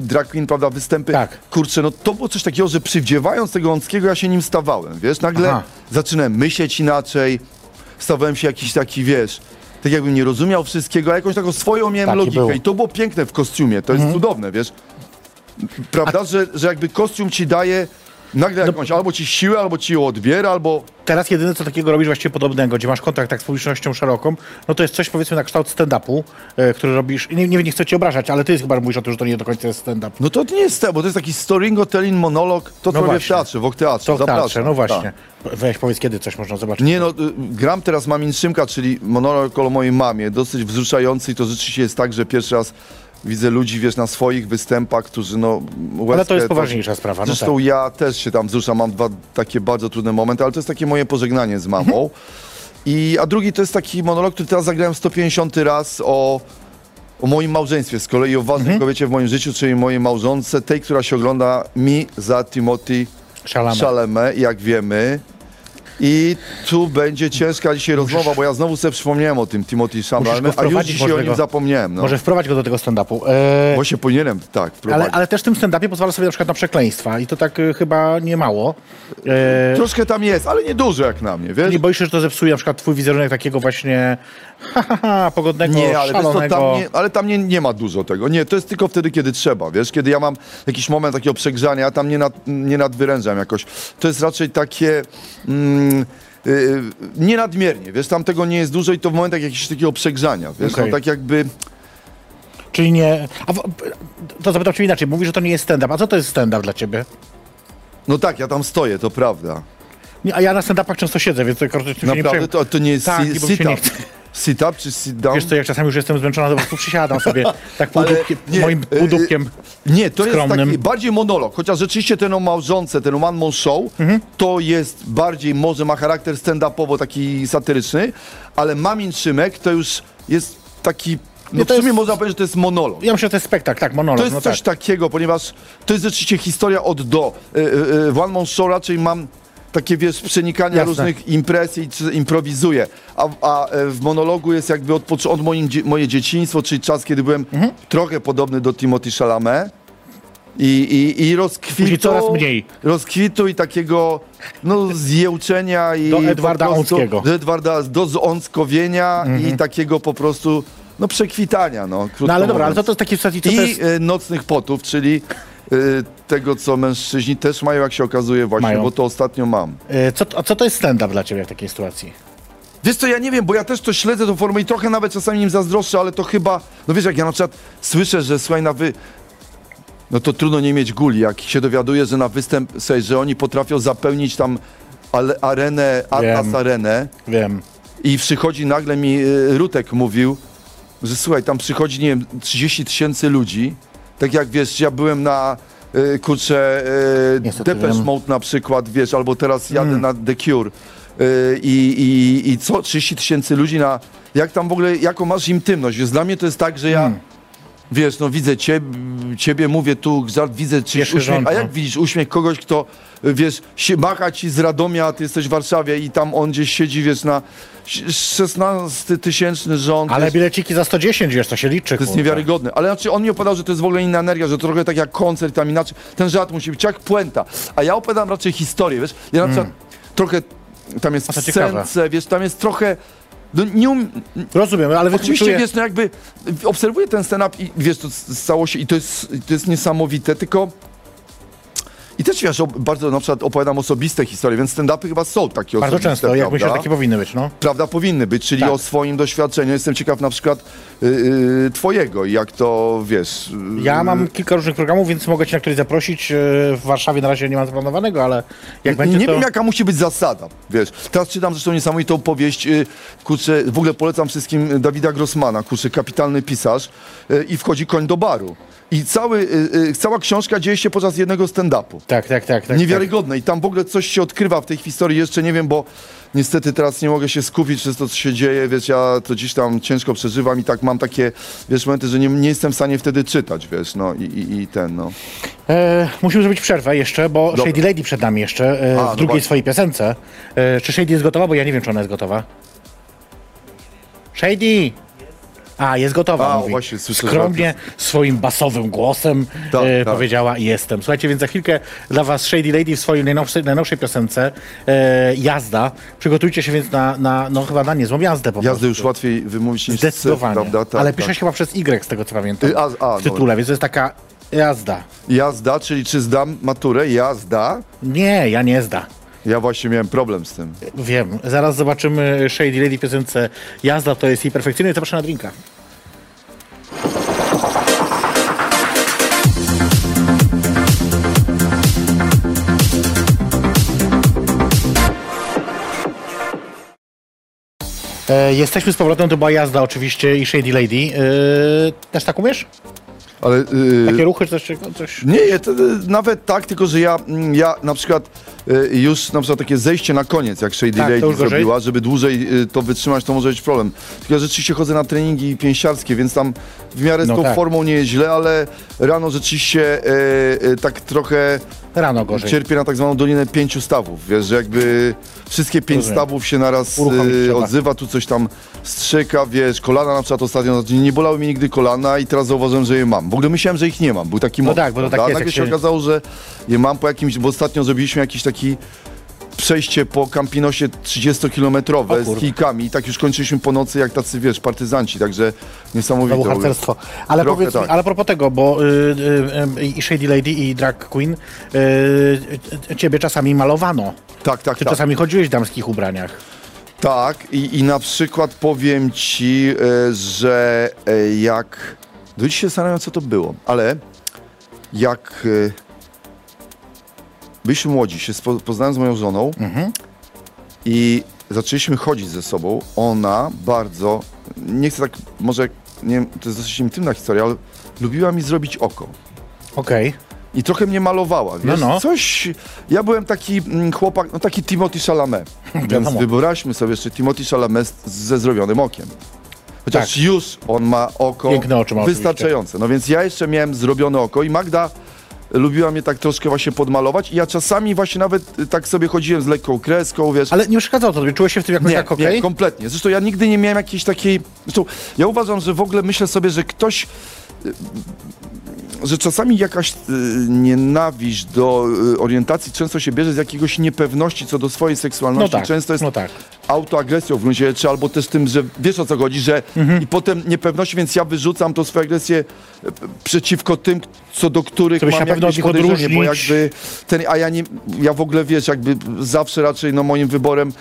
drag queen, prawda, występy, Tak. kurczę, no to było coś takiego, że przywdziewając tego Łąckiego, ja się nim stawałem, wiesz, nagle Aha. zaczynałem myśleć inaczej, stawałem się jakiś taki, wiesz, tak jakbym nie rozumiał wszystkiego, a jakąś taką swoją miałem Taki logikę był. i to było piękne w kostiumie, to jest cudowne, wiesz, prawda, że, że jakby kostium ci daje nagle jakąś, albo ci siłę, albo ci ją odbiera, albo Teraz jedyne, co takiego robisz właściwie podobnego, gdzie masz kontakt tak z publicznością szeroką, no to jest coś powiedzmy na kształt stand-upu, e, który robisz, nie, nie, nie chcę cię obrażać, ale ty chyba mówisz o tym, że to nie do końca jest stand-up. No to nie jest te, bo to jest taki storytelling, monolog, to co robię w właśnie. teatrze, w teatrze. To w teatrze, no właśnie. Tak. Weź powiedz, kiedy coś można zobaczyć. Nie no, y, gram teraz Mamin Szymka, czyli monolog o mojej mamie, dosyć wzruszający i to rzeczywiście jest tak, że pierwszy raz widzę ludzi, wiesz, na swoich występach, którzy no... Łezkę, Ale to jest poważniejsza sprawa, no Zresztą tak. ja też się tam wzruszam, mam dwa takie bardzo trudne momenty, ale to jest takie moje pożegnanie z mamą. Mhm. I, a drugi to jest taki monolog, który teraz zagrałem 150 raz o, o moim małżeństwie, z kolei o ważnej Mhm. kobiecie w moim życiu, czyli mojej małżonce, tej, która się ogląda mi za Timothy. Chalamet, jak wiemy. I tu będzie ciężka dzisiaj rozmowa, bo ja znowu sobie przypomniałem o tym Timothy go a już dzisiaj o nim go- zapomniałem. No. Może wprowadź go do tego stand-upu. E, Właśnie powinienem, tak, ale, ale też w tym stand-upie pozwala sobie na przykład na przekleństwa i to tak e, chyba nie mało. E, Troszkę tam jest, ale nie dużo jak na mnie, wiesz? nie boisz się, że to zepsuje na przykład twój wizerunek takiego właśnie ha, ha, ha, pogodnego, Nie, ale, wiesz, szalonego. tam nie, ale tam nie, nie ma dużo tego. Nie, to jest tylko wtedy, kiedy trzeba, wiesz? Kiedy ja mam jakiś moment takiego przegrzania, tam nie, nad, nie nadwyrężam jakoś. To jest raczej takie... Mm, yy, nie nadmiernie, wiesz, tam tego nie jest dużo i to w momentach jakiegoś takiego przegrzania, wiesz, Okej. no tak jakby... Czyli nie... A, w- to zapytam cię inaczej. Mówisz, że to nie jest stand-up. A co to jest stand-up dla ciebie? No tak, ja tam stoję, to prawda. Nie, a ja na stand-upach często siedzę, więc to tym się nie Naprawdę, przejmuję. to, to nie jest Tak, si- nie sit-up. Sit-up czy sit-down? Wiesz co, jak czasami już jestem zmęczona, to po prostu przysiadam sobie tak półdubkiem, nie, moim y, półdubkiem. Nie, to skromnym. jest taki bardziej monolog, chociaż rzeczywiście ten o małżonce, ten one man show, Mhm. to jest bardziej, może ma charakter stand-upowo taki satyryczny, ale Mamin Szymek to już jest taki, no Nie, to w sumie jest- można powiedzieć, że to jest monolog. Ja myślę, że to jest spektakl, tak, monolog. To jest no coś tak. takiego, ponieważ to jest rzeczywiście historia od do. Y, y, y, W One Man Show raczej mam takie, wiesz, przenikania Jasne. różnych imprez i czy improwizuję. A, a e, w monologu jest jakby od, od moim, moje dzieciństwo, czyli czas, kiedy byłem Mhm. trochę podobny do Timothy Chalamet. I, i, i rozkwitu, Później coraz mniej. rozkwitu i takiego no, zjełczenia i Do Edwarda prostu-. Do Edwarda, do ząckowienia i takiego po prostu no, przekwitania. No, No ale dobra, ale to, to jest taki w stacji, co I to jest... e, nocnych potów, czyli tego, co mężczyźni też mają, jak się okazuje właśnie, Mają. bo to ostatnio mam. e, Co, a co to jest stand-up dla ciebie w takiej sytuacji? Wiesz co, ja nie wiem, bo ja też to śledzę tą formę i trochę nawet czasami nim zazdroszczę, ale to chyba, no wiesz, jak ja na przykład słyszę, że słuchaj, na wy... No to trudno nie mieć guli, jak się dowiaduję, że na występ, słuchaj, że oni potrafią zapełnić tam ale, arenę, Wiem. Atlas Arenę Wiem. i przychodzi nagle mi y, Rutek mówił, że słuchaj, tam przychodzi, nie wiem, 30 tysięcy ludzi. Tak jak wiesz, ja byłem na y, kurczę y, Depeche. Mode na przykład, wiesz, albo teraz jadę Mm. na The Cure. Y, i, i, I co 30 tysięcy ludzi na. Jak tam w ogóle, jaką masz intymność? Więc dla mnie to jest tak, że ja. Mm. Wiesz, no widzę ciebie, ciebie mówię tu, żart, widzę Pierwszy uśmiech, rząd, a no. jak widzisz uśmiech kogoś, kto, wiesz, się macha ci z Radomia, a ty jesteś w Warszawie i tam on gdzieś siedzi, wiesz, na 16 tysięczny rząd. Ale wiesz, bileciki za 110, wiesz, to się liczy. to jest niewiarygodne. Ale znaczy on mi opowiadał, że to jest w ogóle inna energia, że to trochę tak jak koncert, tam inaczej. Ten żart musi być jak puenta. A ja opowiadam raczej historię, wiesz. Ja na przykład trochę, tam jest Mm. A w ciekawe. wiesz, tam jest trochę... No, nie um... Rozumiem, ale Oczywiście, wykluczuję... wiesz, no jakby obserwuję ten stand-up i wiesz, to stało się i to jest, to jest niesamowite, tylko... I też wiesz, bardzo na przykład opowiadam osobiste historie, więc stand-upy chyba są takie Bardzo osobiste, często, jak prawda? myślę, że takie powinny być, no. prawda powinny być, czyli Tak. o swoim doświadczeniu. Jestem ciekaw na przykład y, y, twojego, jak to wiesz. y, Ja mam kilka różnych programów, więc mogę cię na któryś zaprosić. E, W Warszawie na razie nie mam zaplanowanego, ale jak będzie nie to... wiem, jaka musi być zasada, wiesz. Teraz czytam zresztą niesamowitą powieść, y, kurczę, w ogóle polecam wszystkim Dawida Grossmana, kurczę, kapitalny pisarz y, i wchodzi koń do baru. I cały, y, y, cała książka dzieje się podczas jednego stand-upu. Tak, tak, tak. tak Niewiarygodne. I tam w ogóle coś się odkrywa w tej historii. Jeszcze nie wiem, bo niestety teraz nie mogę się skupić przez to, co się dzieje. Wiesz, ja to dziś tam ciężko przeżywam i tak mam takie, wiesz, momenty, że nie, nie jestem w stanie wtedy czytać, wiesz, no i, i, i ten, no. E, musimy zrobić przerwę jeszcze, bo Dobra. Shady Lady przed nami jeszcze, e, A, w no drugiej właśnie. swojej piosence. E, czy Shady jest gotowa? Bo ja nie wiem, czy ona jest gotowa. Shady! A, jest gotowa, A, mówi. właśnie, słyszę, Skromnie, swoim basowym głosem Tak, e, tak. powiedziała jestem. Słuchajcie, więc za chwilkę dla was Shady Lady w swojej najnowszej, najnowszej piosence e, Jazda. Przygotujcie się więc na, na no chyba na niezłą jazdę po Jazdę prostu. już łatwiej wymówić niż Zdecydowanie. C, prawda? Tak, Ale tak. pisze się chyba przez Y, z tego co pamiętam. Y, a- a, w tytule, więc to jest taka jazda. Jazda, czyli czy zdam maturę, jazda. Nie, ja nie zda. Ja właśnie miałem problem z tym. Wiem. Zaraz zobaczymy Shady Lady w piosence Jazda to jest jej perfekcyjny. Zapraszam na drinka. E, jesteśmy z powrotem, to była jazda oczywiście i Shady Lady. E, też tak umiesz? Ale... y, Takie ruchy, coś, coś... Nie, to, y, nawet tak, tylko że ja, mm, ja na przykład y, już na przykład takie zejście na koniec, jak Shady Tak, Lady zrobiła, żeby dłużej y, to wytrzymać, to może być problem. Tylko ja rzeczywiście chodzę na treningi pięściarskie, więc tam w miarę z No tą tak. formą nie jest źle, ale rano rzeczywiście y, y, tak trochę Rano gorzej. cierpię na tak zwaną dolinę pięciu stawów, wiesz, że jakby wszystkie pięć Rozumiem. stawów się naraz odzywa, tu coś tam strzyka, wiesz, kolana na przykład ostatnio, znaczy nie bolały mi nigdy kolana i teraz zauważyłem, że je mam. W ogóle myślałem, że ich nie mam, był taki No moment, tak, bo to tak jest, Nagle się się- okazało, że je mam po jakimś, bo ostatnio zrobiliśmy jakiś taki przejście po Campinosie 30-kilometrowe O z kijkami i tak już kończyliśmy po nocy jak tacy, wiesz, partyzanci, także niesamowite. Ogóle. harcerstwo. Ale Trochę powiedz tak. ale a propos tego, bo y, y, y, i Shady Lady i Drag Queen, y, y, ciebie czasami malowano. Tak, tak, Czy tak. czasami chodziłeś w damskich ubraniach? Tak, i, i na przykład powiem ci, e, że e, jak. Do dziś się zastanawiam, co to było, ale jak e, byliśmy młodzi, się spo, poznałem z moją żoną i zaczęliśmy chodzić ze sobą, ona bardzo, nie chcę tak, może, nie wiem, to jest dosyć intymna historia, ale lubiła mi zrobić oko. Okej. I trochę mnie malowała, wiesz, No, no. coś... Ja byłem taki mm, chłopak, no taki Timothy Chalamet. Więc wybraliśmy sobie jeszcze Timothy Chalamet ze zrobionym okiem. Chociaż Tak. już on ma oko ma wystarczające. No więc ja jeszcze miałem zrobione oko i Magda lubiła mnie tak troszkę właśnie podmalować i ja czasami właśnie nawet y, tak sobie chodziłem z lekką kreską, wiesz. Ale nie przeszkadzało to tobie? Czułeś się w tym jakoś Nie, tak okej? nie, kompletnie. Zresztą ja nigdy nie miałem jakiejś takiej... Zresztą ja uważam, że w ogóle myślę sobie, że ktoś... Że czasami jakaś y, nienawiść do y, orientacji często się bierze z jakiegoś niepewności co do swojej No seksualności. tak, Często jest no tak. Autoagresją w gruncie rzeczy, albo też tym, że wiesz o co chodzi, że Mhm. i potem niepewności, więc ja wyrzucam tą swoją agresję e, przeciwko tym, co do których Żebyś mam jakieś podejrzenie, bo jakby ten, a ja nie, ja w ogóle wiesz, jakby zawsze raczej no moim wyborem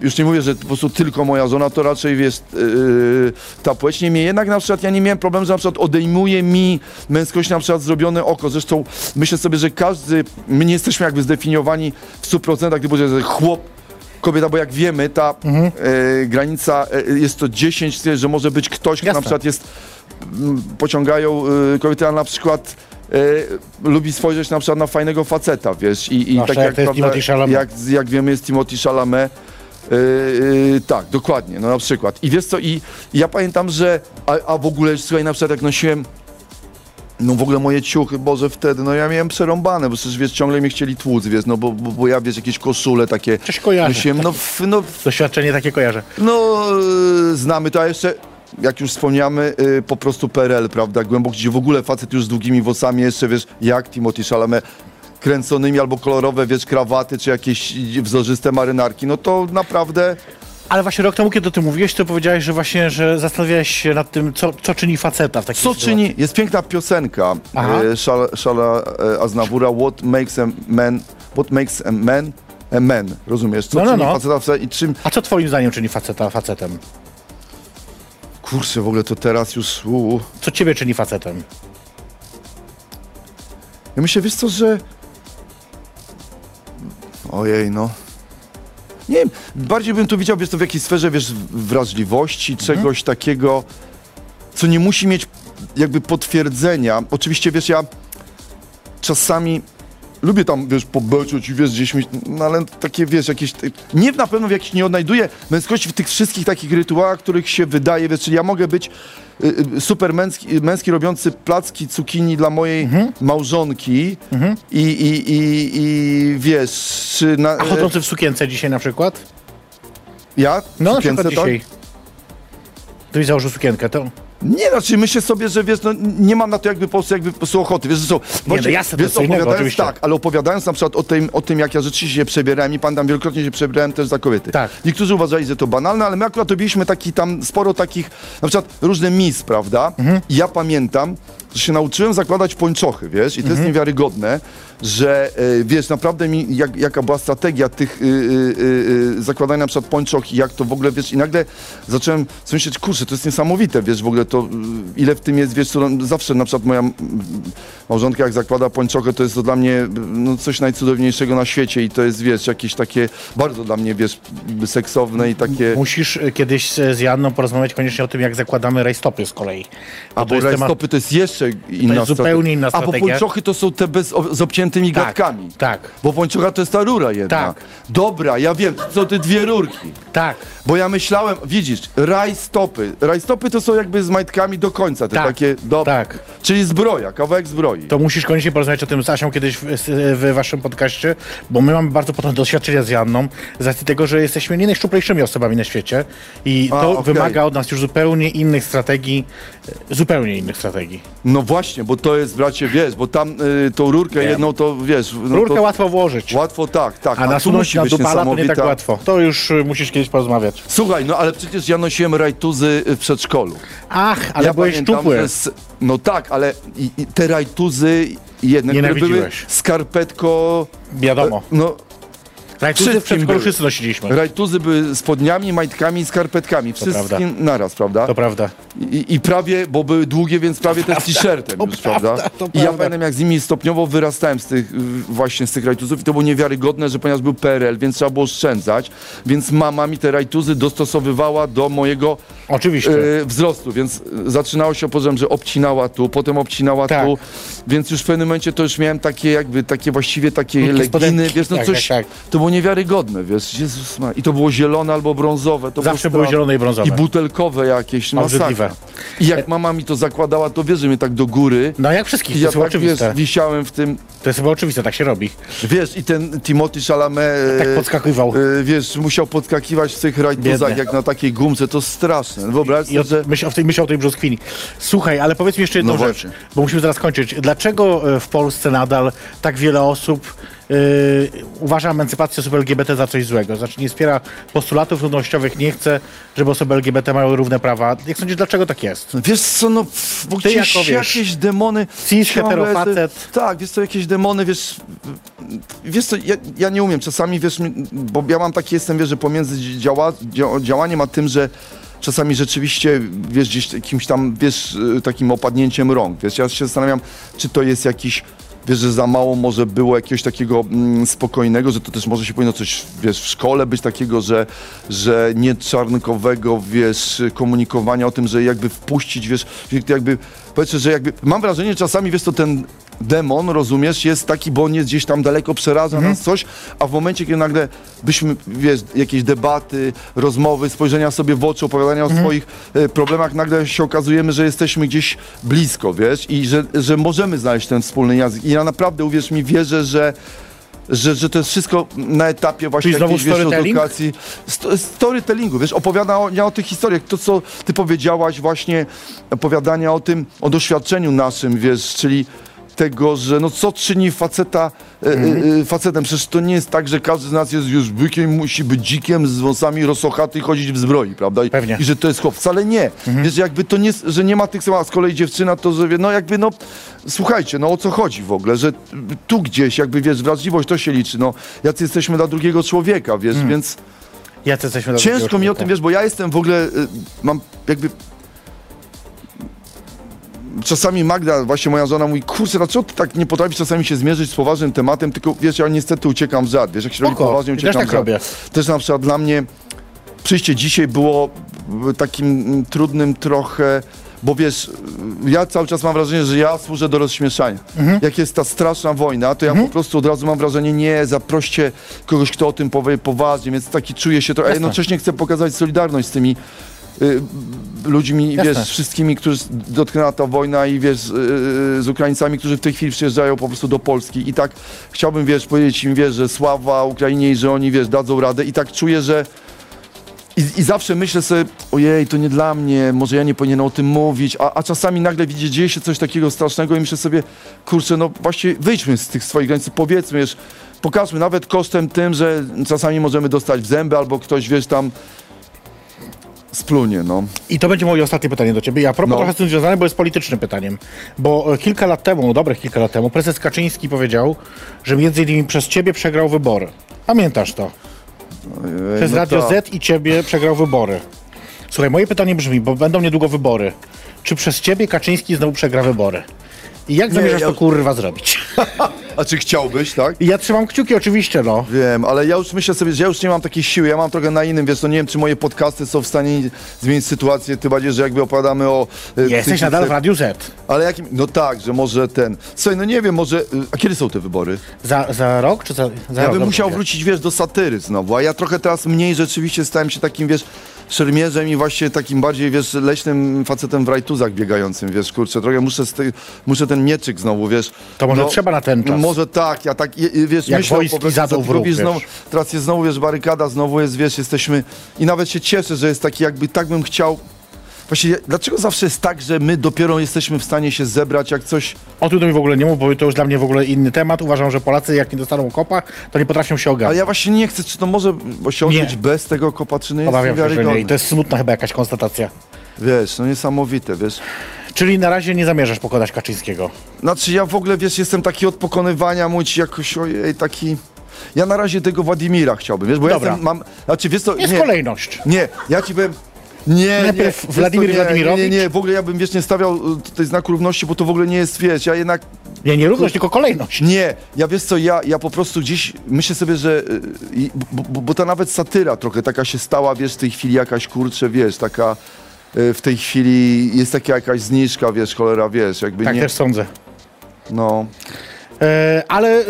już nie mówię, że po prostu tylko moja żona, to raczej wiesz, yy, ta płeć. Niemniej jednak na przykład ja nie miałem problemu, że na przykład odejmuje mi męskość na przykład zrobione oko. Zresztą myślę sobie, że każdy, my nie jesteśmy jakby zdefiniowani w 100%, gdy będzie chłop, kobieta, bo jak wiemy, ta Mhm. e, granica e, jest to 10, że może być ktoś, kto Jasne. na przykład jest, m, pociągają e, kobiety, a na przykład e, lubi spojrzeć na przykład na fajnego faceta, wiesz, i, i Zwłaszcza jak Chalamet. jak, jak wiemy jest Timothy Chalamet, e, e, tak, dokładnie, no na przykład. I wiesz co, i, i ja pamiętam, że, a, a w ogóle, słuchaj, na przykład jak nosiłem no w ogóle moje ciuchy, Boże, wtedy, no ja miałem przerąbane, bo przecież, wiesz, ciągle mnie chcieli tłuc, wiesz, no bo, bo, bo ja, wiesz, jakieś koszule takie Coś kojarzę. nosiłem, no, w, no, w, Doświadczenie takie kojarzę. no e, znamy to, a jeszcze, jak już wspomniamy, e, po prostu PRL, prawda, głęboko, gdzie w ogóle facet już z długimi włosami, jeszcze, wiesz, jak Timothy Chalamet, kręconymi albo kolorowe, wiesz, krawaty, czy jakieś wzorzyste marynarki, no to naprawdę... Ale właśnie rok temu, kiedy ty mówiłeś, to powiedziałeś, że właśnie, że zastanawiałeś się nad tym, co, co czyni faceta w takiej Co sytuacji. czyni? Jest piękna piosenka e, Szala, Szala e, Aznawura, What makes a man, what makes a man a man, rozumiesz? Co No, no, czyni no. faceta w se- i czym... A co twoim zdaniem czyni faceta facetem? Kurczę, w ogóle to teraz już... Uu. Co ciebie czyni facetem? Ja myślę, wiesz co, że... Ojej, no. Nie wiem, bardziej bym tu widział, wiesz, to w jakiej sferze, wiesz, wrażliwości, czegoś takiego, co nie musi mieć jakby potwierdzenia. Oczywiście, wiesz, ja czasami lubię tam, wiesz, pobeczeć i wiesz, gdzieś mi, no ale takie, wiesz, jakieś, nie na pewno w jakiś, nie odnajduję męskości w tych wszystkich takich rytuałach, których się wydaje, wiesz, czyli ja mogę być y, y, super męski, męski robiący placki cukinii dla mojej małżonki i, i, i, i wiesz, czy na, A chodzący w sukience dzisiaj na przykład? ja No na sukience, przykład tak? dzisiaj. Założył sukienkę, to... Nie, znaczy myślę sobie, że wiesz, no, nie mam na to jakby po prostu, jakby po prostu ochoty. Wiesz, że co, no jasne, to wiesz, jest co innego, opowiadając, tak, ale opowiadając na przykład o tym, o tym, jak ja rzeczywiście się przebierałem i pan tam wielokrotnie się przebierałem też za kobiety. Tak. Niektórzy uważali, że to banalne, ale my akurat robiliśmy taki tam sporo takich, na przykład różne mis, prawda? Mhm. I ja pamiętam, się nauczyłem zakładać pończochy, wiesz, i to Mhm. jest niewiarygodne, że e, wiesz, naprawdę mi, jak, jaka była strategia tych y, y, y, y, zakładania na przykład pończoch i jak to w ogóle, wiesz, i nagle zacząłem sobie myśleć, kurczę, to jest niesamowite, wiesz, w ogóle to, y, ile w tym jest, wiesz, co, zawsze na przykład moja małżonka jak zakłada pończochę, to jest to dla mnie y, no, coś najcudowniejszego na świecie i to jest, wiesz, jakieś takie, bardzo dla mnie, wiesz, seksowne i takie... Musisz y, kiedyś z Janną porozmawiać koniecznie o tym, jak zakładamy rajstopy z kolei. A to bo jest temat- rajstopy to jest jeszcze jeszcze inna zupełnie inna A bo strategia. pończochy to są te bez, z obciętymi Tak, gadkami. tak. Bo pończocha to jest ta rura jedna. Tak. Dobra, ja wiem, to są te dwie rurki. Tak. Bo ja myślałem, widzisz, rajstopy. Rajstopy to są jakby z majtkami do końca, te Tak, takie do... tak. Czyli zbroja, kawałek zbroi. To musisz koniecznie porozmawiać o tym z Asią kiedyś w, w waszym podcaście, bo my mamy bardzo podobne doświadczenia z Janną, z racji tego, że jesteśmy nie najszczuplejszymi osobami na świecie i A, to okej. wymaga od nas już zupełnie innych strategii, zupełnie innych strategii. No właśnie, bo to jest, bracie, wiesz, bo tam y, tą rurkę Wiem. jedną to, wiesz... No Rurkę to, łatwo włożyć, Łatwo tak, tak. a tu nasunąć musi na być dupala to nie niesamowita- tak łatwo. To już e, musisz kiedyś porozmawiać. Słuchaj, no ale przecież ja nosiłem rajtuzy w przedszkolu. Ach, ale ja byłeś pamiętam, szczupły. że s- No tak, ale i, i te rajtuzy jedne, które były Nienawidziłeś. skarpetko... Wiadomo. No, Rajtuzy w przedszkolu wszyscy nosiliśmy. rajtuzy były spodniami, majtkami i skarpetkami. Wszystkim prawda. naraz, prawda? To prawda. I, I prawie, bo były długie, więc prawie też t-shirtem to już, prawda, prawda? to I ja pamiętam, jak z nimi stopniowo wyrastałem z tych, właśnie z tych rajtuzów i to było niewiarygodne, że ponieważ był PRL, więc trzeba było oszczędzać, więc mama mi te rajtuzy dostosowywała do mojego Oczywiście. e, wzrostu, więc zaczynało się opowiadam, że obcinała tu, potem obcinała Tak. tu, więc już w pewnym momencie to już miałem takie jakby, takie właściwie takie leginy, wiesz, no Tak, coś, tak, to było niewiarygodne, wiesz, Jezus ma. I to było zielone albo brązowe. To Zawsze było były zielone i brązowe. I butelkowe jakieś, no masakra. I jak mama mi to zakładała, to wiesz, że mnie tak do góry, No jak wszystkich, i to ja jest chyba tak, wiesz, oczywiste. wisiałem w tym, To jest chyba oczywiste, tak się robi. wiesz, i ten Timothy Chalamet, Tak e, podskakiwał. e, wiesz, musiał podskakiwać w tych rajtuzach, jak na takiej gumce, to straszne. Wyobraź I sobie, że... myśl, tej, myśl o tej brzoskwini. Słuchaj, ale powiedz mi jeszcze jedną No rzecz, bo musimy zaraz kończyć. Dlaczego e, w Polsce nadal tak wiele osób e, uważa emancypację osób LGBT za coś złego? Znaczy nie wspiera postulatów równościowych, nie chce, żeby osoby LGBT miały równe prawa. Jak sądzisz, dlaczego tak jest? Wiesz co, no, bo Ty gdzieś jako, wiesz, jakieś demony... cis, heterofacet. Tak, wiesz co, jakieś demony, wiesz... Wiesz co, ja, ja nie umiem, czasami, wiesz, bo ja mam taki jestem, wiesz, że pomiędzy działa, dzia- działaniem a tym, że czasami rzeczywiście, wiesz, gdzieś jakimś tam, wiesz, y, takim opadnięciem rąk, wiesz, ja się zastanawiam, czy to jest jakiś... Wiesz, że za mało może było jakiegoś takiego mm, spokojnego, że to też może się powinno coś, wiesz, w szkole być takiego, że, że nie czarnkowego, wiesz, komunikowania o tym, że jakby wpuścić, wiesz, jakby, powiedzmy, że jakby, mam wrażenie, że czasami, wiesz, to ten demon, rozumiesz, jest taki, bo on jest gdzieś tam daleko, przeraża nas coś, a w momencie, kiedy nagle byśmy, wiesz, jakieś debaty, rozmowy, spojrzenia sobie w oczy, opowiadania o swoich e, problemach, nagle się okazujemy, że jesteśmy gdzieś blisko, wiesz, i że, że możemy znaleźć ten wspólny język. I ja naprawdę, uwierz mi, wierzę, że że, że to jest wszystko na etapie właśnie Czyli jakiejś wiesz, edukacji. Sto, storytellingu, wiesz, opowiadania o tych historiach, to co ty powiedziałaś właśnie, opowiadania o tym, o doświadczeniu naszym, wiesz, czyli tego, że no co czyni faceta e, Mhm. e, e, facetem, przecież to nie jest tak, że każdy z nas jest już bykiem, musi być dzikiem z wąsami rosochaty i chodzić w zbroi, prawda? I, Pewnie. I że to jest chłop. Wcale nie. Wiesz, jakby to nie, że nie ma tych samych, a z kolei dziewczyna to, że wie, no jakby no, słuchajcie, no o co chodzi w ogóle, że tu gdzieś jakby, wiesz, wrażliwość to się liczy, no, jacy jesteśmy dla drugiego człowieka, wiesz, więc Jacy jesteśmy dla ciężko mi o tym, wiesz, bo ja jestem w ogóle, y, mam jakby czasami Magda, właśnie moja żona mówi, kurczę, dlaczego ty tak nie potrafisz czasami się zmierzyć z poważnym tematem, tylko wiesz, ja niestety uciekam w żart, wiesz, jak się robi poważnie, też uciekam tak w żart. robię. Też na przykład dla mnie przyjście dzisiaj było y, takim mm, trudnym trochę, bo wiesz, y, ja cały czas mam wrażenie, że ja służę do rozśmieszania. Mhm. Jak jest ta straszna wojna, to ja po prostu od razu mam wrażenie, nie, zaproście kogoś, kto o tym powie poważnie, więc taki czuję się trochę, a jednocześnie chcę pokazać solidarność z tymi y, ludźmi, Jasne. wiesz, wszystkimi, którzy dotknęła ta wojna i wiesz, y, z Ukraińcami, którzy w tej chwili przyjeżdżają po prostu do Polski. I tak chciałbym, wiesz, powiedzieć im, wiesz, że sława Ukrainie i że oni, wiesz, dadzą radę. I tak czuję, że i, I zawsze myślę sobie, ojej, to nie dla mnie, może ja nie powinienem o tym mówić, a, a czasami nagle widzę, dzieje się coś takiego strasznego i myślę sobie, kurczę, no właśnie wyjdźmy z tych swoich granic, powiedzmy, wiesz, pokażmy nawet kosztem tym, że czasami możemy dostać w zęby albo ktoś, wiesz, tam splunie, no. I to będzie moje ostatnie pytanie do ciebie. Ja propos No. trochę z tym związane, bo jest politycznym pytaniem. Bo e, kilka lat temu, dobrych kilka lat temu, prezes Kaczyński powiedział, że między innymi przez ciebie przegrał wybory. Pamiętasz to? Ojej, Przez no Radio tak. Z i ciebie przegrał wybory. Słuchaj, moje pytanie brzmi, bo będą niedługo wybory. Czy przez ciebie Kaczyński znowu przegra wybory? I jak zamierzasz ja to kurwa zrobić? A czy chciałbyś, tak? Ja trzymam kciuki oczywiście, no. Wiem, ale ja już myślę sobie, że ja już nie mam takiej siły, ja mam trochę na innym, wiesz, no nie wiem, czy moje podcasty są w stanie zmienić sytuację, tym bardziej, że jakby opowiadamy o... e, Jesteś nadal w Radiu Z. Ale jakim... No tak, że może ten... Słuchaj, no nie wiem, może... A kiedy są te wybory? Za, za rok czy za, za Ja rok? bym dobrze musiał wrócić, wiesz, do satyry znowu, a ja trochę teraz mniej rzeczywiście stałem się takim, wiesz, szermierzem i właśnie takim bardziej, wiesz, leśnym facetem w rajtuzach biegającym, wiesz, kurczę, trochę muszę, tej, muszę ten mieczyk znowu, wiesz. To może trzeba na ten czas. Może tak, ja tak, wiesz, Jak myślę wojski po prostu, zadą co w ty ruch, robisz wiesz. znowu, teraz jest znowu, wiesz, barykada, znowu jest, wiesz, jesteśmy i nawet się cieszę, że jest taki jakby, tak bym chciał, Właśnie, dlaczego zawsze jest tak, że my dopiero jesteśmy w stanie się zebrać, jak coś... O tym mi w ogóle nie mów, bo to już dla mnie w ogóle inny temat. Uważam, że Polacy jak nie dostaną kopa, to nie potrafią się Ale ogarnąć. ja właśnie nie chcę, czy to może osiągnąć Nie. bez tego kopa, czy nie jest Obawiam się, że nie. I to jest smutna chyba jakaś konstatacja. Wiesz, no niesamowite, wiesz. Czyli na razie nie zamierzasz pokonać Kaczyńskiego. Znaczy ja w ogóle, wiesz, jestem taki od pokonywania, mój ci jakoś, ojej, taki... Ja na razie tego Władimira chciałbym, wiesz, bo Dobra. ja jestem, mam... Znaczy, wiesz co, Jest nie, kolejność. nie, ja ci powiem... Nie, Najpierw nie, Władimirowicz. Nie, nie, nie, w ogóle ja bym, wiesz, nie stawiał y, tutaj znaku równości, bo to w ogóle nie jest, wiesz, ja jednak... Nie, nie równość, tylko kolejność. Nie, ja wiesz co, ja, ja po prostu gdzieś myślę sobie, że... y, Bo, bo, bo ta nawet satyra trochę taka się stała, wiesz, w tej chwili jakaś, kurczę, wiesz, taka... y, W tej chwili jest taka jakaś zniżka, wiesz, cholera, wiesz, jakby Tak nie... też sądzę. No... E, ale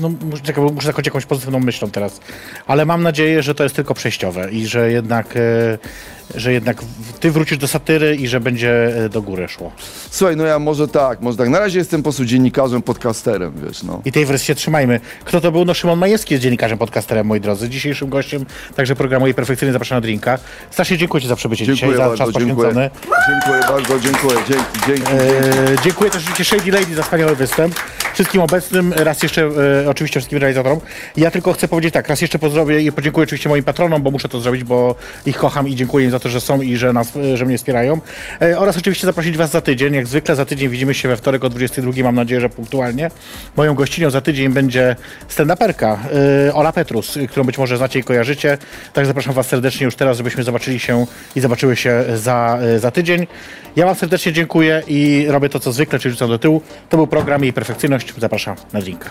no, czekaj, muszę zakończyć jakąś pozytywną myślą teraz. Ale mam nadzieję, że to jest tylko przejściowe i że jednak, e, że jednak ty wrócisz do satyry i że będzie e, do góry szło. Słuchaj, no ja może tak, może tak. Na razie jestem po prostu dziennikarzem, podcasterem, wiesz, no. I tej wersji się trzymajmy. Kto to był? No Szymon Majewski jest dziennikarzem, podcasterem, moi drodzy. Dzisiejszym gościem także programu jej perfekcyjnie zapraszam na drinka. Strasznie dziękuję Ci za przybycie Dziękuję dzisiaj, za bardzo, czas dziękuję. poświęcony. Dziękuję bardzo, dziękuję. Dzięki, dzięki. E, dziękuję też oczywiście Shady Lady za wspaniały występ. Wszystkim obecnym, raz jeszcze e, oczywiście wszystkim realizatorom. Ja tylko chcę powiedzieć tak, raz jeszcze pozdrowię i podziękuję oczywiście moim patronom, bo muszę to zrobić, bo ich kocham i dziękuję im za to, że są i że, nas, że mnie wspierają. E, oraz oczywiście zaprosić Was za tydzień. Jak zwykle za tydzień widzimy się we wtorek o 22, mam nadzieję, że punktualnie. Moją gościnią za tydzień będzie stand-uperka e, Ola Petrus, którą być może znacie i kojarzycie. Tak zapraszam Was serdecznie już teraz, żebyśmy zobaczyli się i zobaczyły się za, e, za tydzień. Ja Wam serdecznie dziękuję i robię to co zwykle, czyli rzucam do tyłu. To był program Jej Perfekcyjność. Zapraszam na drinka.